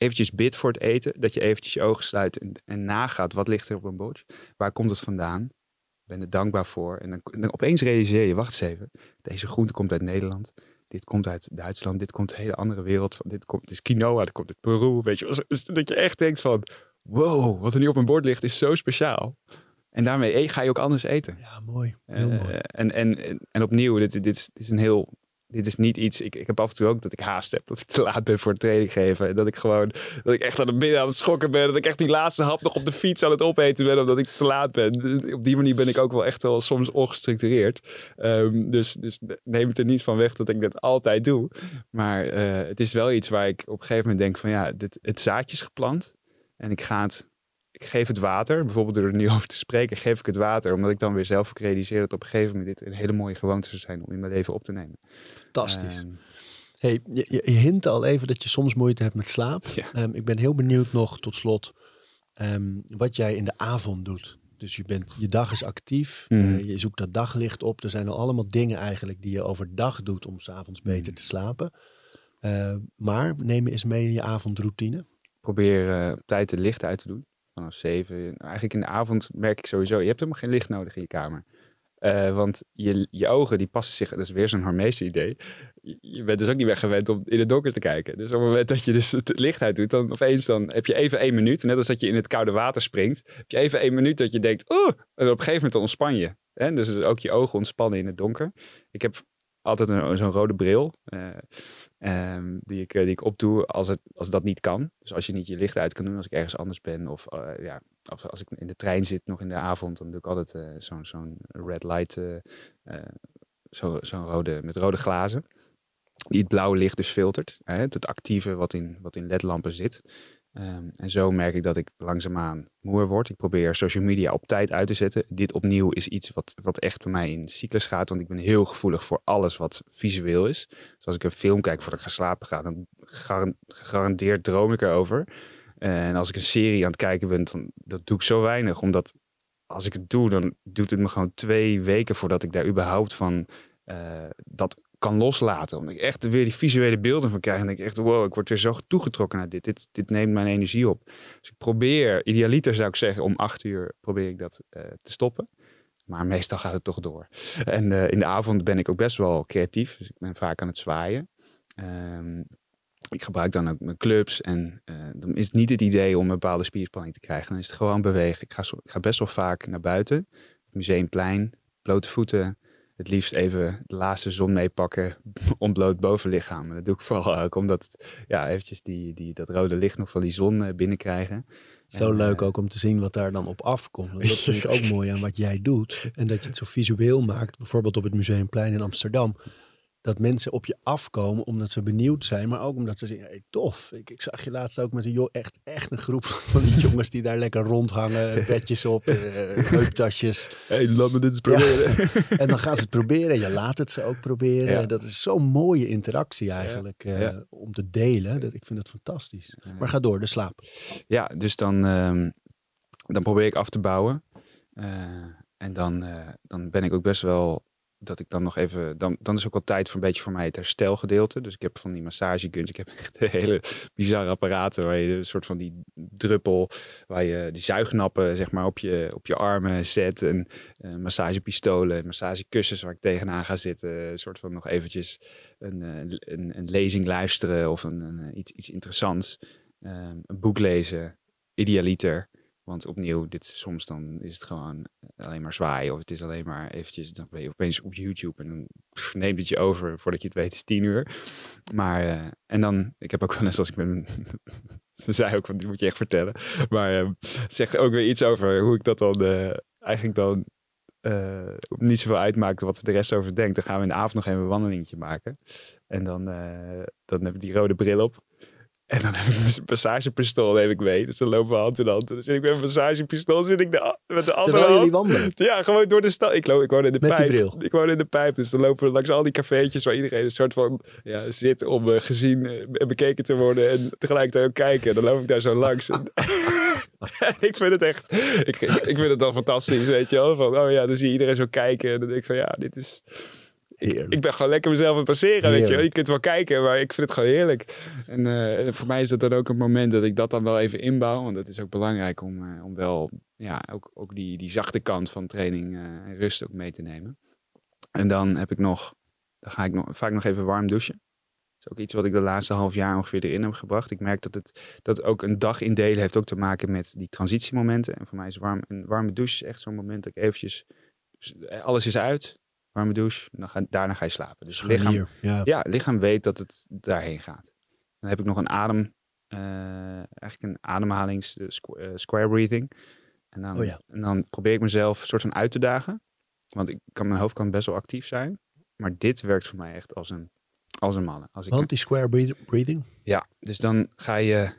eventjes bidt voor het eten, dat je eventjes je ogen sluit en, en nagaat, wat ligt er op een bord? Waar komt het vandaan? ben er dankbaar voor. En dan, dan, opeens realiseer je, wacht eens even, deze groente komt uit Nederland. Dit komt uit Duitsland, dit komt een hele andere wereld. Dit, komt, dit is quinoa, dit komt uit Peru. Weet je, dat je echt denkt van, wow, wat er nu op mijn bord ligt is zo speciaal. En daarmee ga je ook anders eten. Ja, mooi. Heel uh, mooi. En, en, en opnieuw, dit, dit, dit is een heel dit is niet iets. Ik, ik heb af en toe ook dat ik haast heb. Dat ik te laat ben voor het training geven. Dat ik gewoon. Dat ik echt aan het midden aan het schokken ben. Dat ik echt die laatste hap nog op de fiets aan het opeten ben. Omdat ik te laat ben. Op die manier ben ik ook wel echt wel soms ongestructureerd. Um, dus, dus neem het er niet van weg dat ik dat altijd doe. Maar uh, het is wel iets waar ik op een gegeven moment denk: van ja, dit, het zaadje is geplant. En ik ga het ik geef het water, bijvoorbeeld door er nu over te spreken, geef ik het water, omdat ik dan weer zelf realiseer dat op een gegeven moment dit een hele mooie gewoonte zou zijn om in mijn leven op te nemen. Fantastisch. Um, hey, je, je, hint al even dat je soms moeite hebt met slaap. Ja. Um, ik ben heel benieuwd nog tot slot um, wat jij in de avond doet. Dus je, bent, je dag is actief, mm. uh, je zoekt dat daglicht op. Er zijn al allemaal dingen eigenlijk die je overdag doet om s'avonds beter mm. te slapen. Uh, maar neem eens mee in je avondroutine. Probeer uh, op tijd het licht uit te doen vanaf zeven. Eigenlijk in de avond merk ik sowieso, je hebt helemaal geen licht nodig in je kamer. Uh, want je, je ogen die passen zich, dat is weer zo'n Harmees idee. Je, je, bent dus ook niet meer gewend om in het donker te kijken. Dus op het moment dat je dus het licht uit doet, dan opeens dan heb je even één minuut. Net als dat je in het koude water springt, heb je even één minuut dat je denkt, oh, en op een gegeven moment ontspan je. Hè? Dus ook je ogen ontspannen in het donker. Ik heb altijd zo'n rode bril. Uh, um, die, ik, die ik opdoe als, het, als dat niet kan. Dus als je niet je licht uit kan doen als ik ergens anders ben. Of uh, ja, als, als ik in de trein zit nog in de avond. Dan doe ik altijd zo'n zo'n red light. Zo'n zo rode, met rode glazen. Die het blauwe licht dus filtert. Hè, het actieve wat in, wat in ledlampen zit. Um, en zo merk ik dat ik langzaamaan moer word. Ik probeer social media op tijd uit te zetten. Dit opnieuw is iets wat, wat echt bij mij in cyclus gaat. Want ik ben heel gevoelig voor alles wat visueel is. Dus als ik een film kijk voordat ik ga slapen ga, dan gegarandeerd droom ik erover. En als ik een serie aan het kijken ben, dan dat doe ik zo weinig. Omdat als ik het doe, dan doet het me gewoon twee weken voordat ik daar überhaupt van uh, dat kan loslaten. Omdat ik echt weer die visuele beelden van krijg. En denk ik echt, wow, ik word weer zo toegetrokken naar dit. Dit, dit neemt mijn energie op. Dus ik probeer, idealiter zou ik zeggen, om acht uur probeer ik dat uh, te stoppen. Maar meestal gaat het toch door. En uh, in de avond ben ik ook best wel creatief. Dus ik ben vaak aan het zwaaien. Um, ik gebruik dan ook mijn clubs. En uh, dan is het niet het idee om een bepaalde spierspanning te krijgen. Dan is het gewoon bewegen. Ik ga, ik ga best wel vaak naar buiten. Museumplein, blote voeten het liefst even de laatste zon meepakken, ontbloot bovenlichaam. Dat doe ik vooral ook omdat het, ja, eventjes die, die, dat rode licht nog van die zon uh, binnenkrijgen. Zo en, leuk uh, ook om te zien wat daar dan op afkomt. Want dat vind ik ook mooi aan wat jij doet. En dat je het zo visueel maakt. Bijvoorbeeld op het Museumplein in Amsterdam dat mensen op je afkomen omdat ze benieuwd zijn, maar ook omdat ze zeggen, hey, tof. Ik, ik zag je laatst ook met een joh, echt, echt een groep van die jongens die daar lekker rondhangen, bedjes op, uh, heuptasjes. hey, laat me dit eens proberen. Ja. en dan gaan ze het proberen en je laat het ze ook proberen. Ja. Dat is zo'n mooie interactie eigenlijk uh, ja. om te delen. Dat, ik vind het fantastisch. Maar ga door, de slaap. Ja, dus dan, um, dan probeer ik af te bouwen. Uh, en dan, dan ben ik ook best wel dat ik dan nog even, dan, dan is ook wel tijd voor een beetje voor mij het herstelgedeelte. Dus ik heb van die massageguns, ik heb echt hele bizarre apparaten waar je een soort van die druppel, waar je die zuignappen zeg maar op je, op je armen zet en uh, massagepistolen, massagekussens waar ik tegenaan ga zitten, een soort van nog eventjes een, uh, een, een lezing luisteren of een, een iets, iets interessants, um, een boek lezen, idealiter. Want opnieuw, dit soms dan is het gewoon alleen maar zwaaien. Of het is alleen maar eventjes, dan ben je opeens op YouTube en dan neemt het je over voordat je het weet is tien uur. Maar, uh, en dan, ik heb ook wel eens als ik met ze zei ook van, die moet je echt vertellen. Maar uh, zegt ook weer iets over hoe ik dat dan eigenlijk dan uh, niet zoveel uitmaakt wat de rest over denkt. Dan gaan we in de avond nog even een wandelingetje maken. En dan, dan heb ik die rode bril op. En dan heb ik mijn massagepistool neem ik mee. Dus dan lopen we hand in hand. En dan zit ik met mijn massagepistool zit ik de, met de andere Terwijl hand. wandelen? Ja, gewoon door de stad. Ik, loop, ik woon in de Met pijp. Ik woon in de pijp. Dus dan lopen we langs al die cafeetjes waar iedereen een soort van ja, zit om uh, gezien en bekeken te worden. En tegelijkertijd ook kijken. En dan loop ik daar zo langs. En, ik vind het echt, ik, ik vind het dan fantastisch, weet je wel. Van, oh ja, dan zie je iedereen zo kijken. En dan denk ik van, ja, dit is... Heerlijk. Ik ben gewoon lekker mezelf aan het passeren, weet je. Je kunt wel kijken, maar ik vind het gewoon heerlijk. En, uh, en voor mij is dat dan ook een moment dat ik dat dan wel even inbouw. Want dat is ook belangrijk om, uh, om wel ja, ook, ook die, die zachte kant van training uh, en rust ook mee te nemen. En dan heb ik nog, dan ga ik nog, vaak nog even warm douchen. Dat is ook iets wat ik de laatste half jaar ongeveer erin heb gebracht. Ik merk dat het dat ook een dag indelen heeft ook te maken met die transitiemomenten. En voor mij is warm, een warme douche echt zo'n moment dat ik eventjes, alles is uit, warme douche, dan ga, daarna ga je slapen. Dus lichaam, ja. ja, lichaam weet dat het daarheen gaat. Dan heb ik nog een adem, uh, eigenlijk een ademhalings uh, square breathing. En dan, Oh ja. en dan probeer ik mezelf een soort van uit te dagen. Want ik kan, mijn hoofd kan best wel actief zijn. Maar dit werkt voor mij echt als een, als een. Als ik, Want die square breath- breathing? ja, dus dan ga je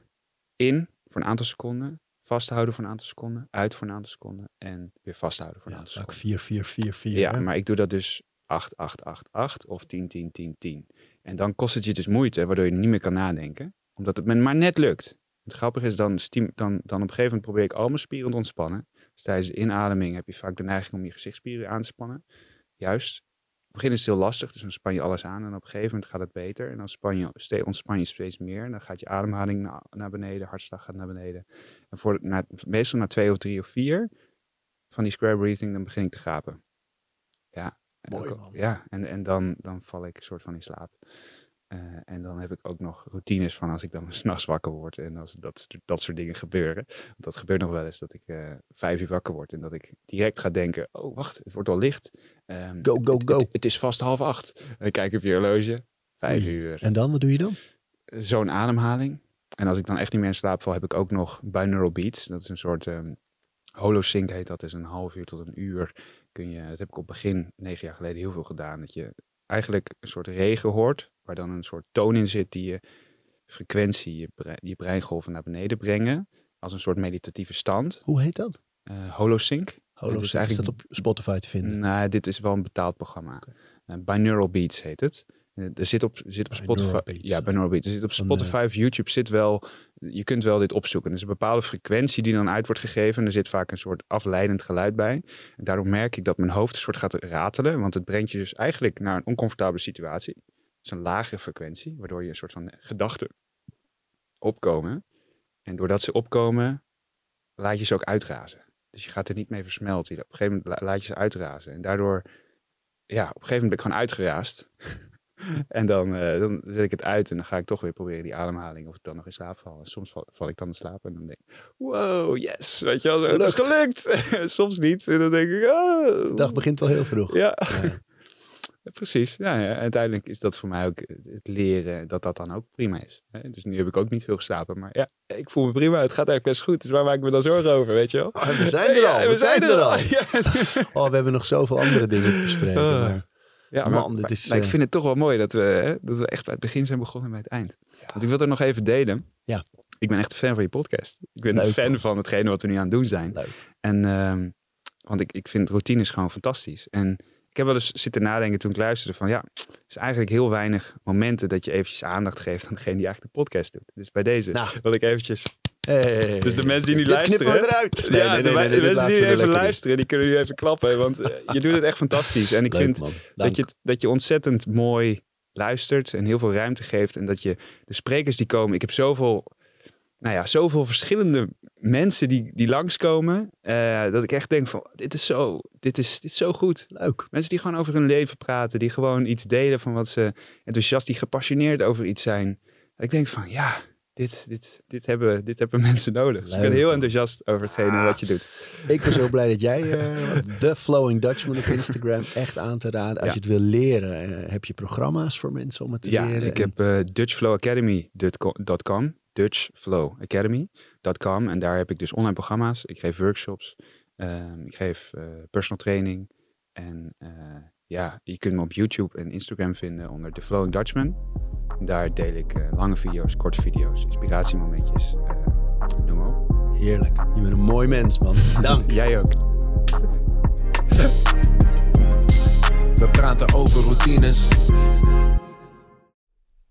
in voor een aantal seconden. Vasthouden voor een aantal seconden. Uit voor een aantal seconden. En weer vasthouden voor een Ja, aantal seconden. 4, 4, 4, 4. Ja, maar ik doe dat dus 8, 8, 8, 8 of 10, 10, 10, 10. En dan kost het je dus moeite, waardoor je niet meer kan nadenken. Omdat het me maar net lukt. Het grappige is, dan, dan, dan op een gegeven moment probeer ik al mijn spieren te ontspannen. Dus tijdens de inademing heb je vaak de neiging om je gezichtsspieren aan te spannen. Juist. Het begin is het heel lastig, dus dan span je alles aan en op een gegeven moment gaat het beter. En dan span je, ontspan je steeds meer. En dan gaat je ademhaling na, naar beneden, hartslag gaat naar beneden. En voor, na, meestal na twee of drie of vier van die square breathing, dan begin ik te gapen. Ja, en Mooi, man. Ja, en, en dan, dan val ik een soort van in slaap. Eh, en dan heb ik ook nog routines van als ik dan s'nachts wakker word en als dat, dat soort dingen gebeuren. Want dat gebeurt nog wel eens dat ik eh, vijf uur wakker word en dat ik direct ga denken, oh wacht, het wordt al licht. Ehm, Go, go, het- go. Het, het is vast half acht. En dan kijk ik op je horloge, vijf uur. En dan, wat doe je dan? Zo'n ademhaling. En als ik dan echt niet meer in slaap val, heb ik ook nog binaural beats. Dat is een soort ehm holosync heet dat. is een half uur tot een uur. Kun je, dat heb ik op begin, negen jaar geleden, heel veel gedaan. Dat je eigenlijk een soort regen hoort, waar dan een soort toon in zit die je frequentie, je, brein, je breingolven naar beneden brengen. Als een soort meditatieve stand. Hoe heet dat? Uh, holosync. Holo, is is, eigenlijk- dat op Spotify te vinden? Nou, dit is wel een betaald programma. Eh, binaural Beats heet het. Eh, Er zit op, zit op Spotify. Beats, Ja, binaural Beats. Er zit op Spotify of YouTube zit wel. Je kunt wel dit opzoeken. Er is een bepaalde frequentie die dan uit wordt gegeven. En er zit vaak een soort afleidend geluid bij. En daardoor merk ik dat mijn hoofd een soort gaat ratelen. Want het brengt je dus eigenlijk naar een oncomfortabele situatie. Is een lagere frequentie, waardoor je een soort van gedachten opkomen. En doordat ze opkomen, laat je ze ook uitrazen. Dus je gaat er niet mee versmelten. Op een gegeven moment la- laat je ze uitrazen. En daardoor, ja, op een gegeven moment ben ik gewoon uitgeraasd. en dan, eh, dan zet ik het uit en dan ga ik toch weer proberen die ademhaling of ik dan nog in slaap val. En soms val, val ik dan in slaap en dan denk ik, wow, yes, weet je wel, het is gelukt. soms niet. En dan denk ik, oh. De dag begint wel heel vroeg. Ja, Ja. precies. Ja, ja, uiteindelijk is dat voor mij ook het leren dat dat dan ook prima is. hè. Dus nu heb ik ook niet veel geslapen, maar ja, ik voel me prima. Het gaat eigenlijk best goed. Dus waar maak ik me dan zorgen over, weet je wel? Oh, we zijn er al, Ja, we zijn er al. Ja, Oh, we hebben nog zoveel andere dingen te bespreken. Ah. Maar Ja, maar, Man, dit is, maar ik eh, vind het toch wel mooi dat we, hè, dat we echt bij het begin zijn begonnen en bij het eind. Want ik wil er nog even delen. Ja. Ik ben echt een fan van je podcast. Ik ben een fan man. van hetgene wat we nu aan het doen zijn. leuk. En, ehm, want ik, ik vind routines gewoon fantastisch. En ik heb wel eens zitten nadenken toen ik luisterde van ja, er is eigenlijk heel weinig momenten dat je eventjes aandacht geeft aan degene die eigenlijk de podcast doet. Dus bij deze Nou. wil ik eventjes Hey. Dus de mensen die nu Dit knippen luisteren... eruit. ja, de, de dit mensen die nu even in. luisteren, die kunnen nu even klappen. Want eh, je doet het echt fantastisch. En ik Leuk, vind man. dat je, dat je ontzettend mooi luistert en heel veel ruimte geeft. En dat je de sprekers die komen... Ik heb zoveel, nou ja, zoveel verschillende mensen die, die langskomen. eh, dat ik echt denk van, dit is zo, dit is, dit is zo goed. Leuk. Mensen die gewoon over hun leven praten. Die gewoon iets delen van wat ze enthousiast, die gepassioneerd over iets zijn. Ik denk van, ja, dit, dit, dit, hebben, dit hebben mensen nodig. Dus ik ben Leuk, heel enthousiast over hetgene wat je doet. Ik ben zo blij dat jij eh The Flowing Dutchman op Instagram echt aan te raden. Als Ja. je het wil leren, eh, heb je programma's voor mensen om het te Ja, leren. ik En- heb eh dutchflowacademy.com. Dutchflowacademy.com. En daar heb ik dus online programma's. Ik geef workshops. ehm, ik geef personal training. En ja, je kunt me op YouTube en Instagram vinden onder The Flowing Dutchman. Daar deel ik eh, lange video's, korte video's, inspiratiemomentjes. eh, noem maar op. Heerlijk. Je bent een mooi mens, man. Dank. Jij ook. We praten over routines.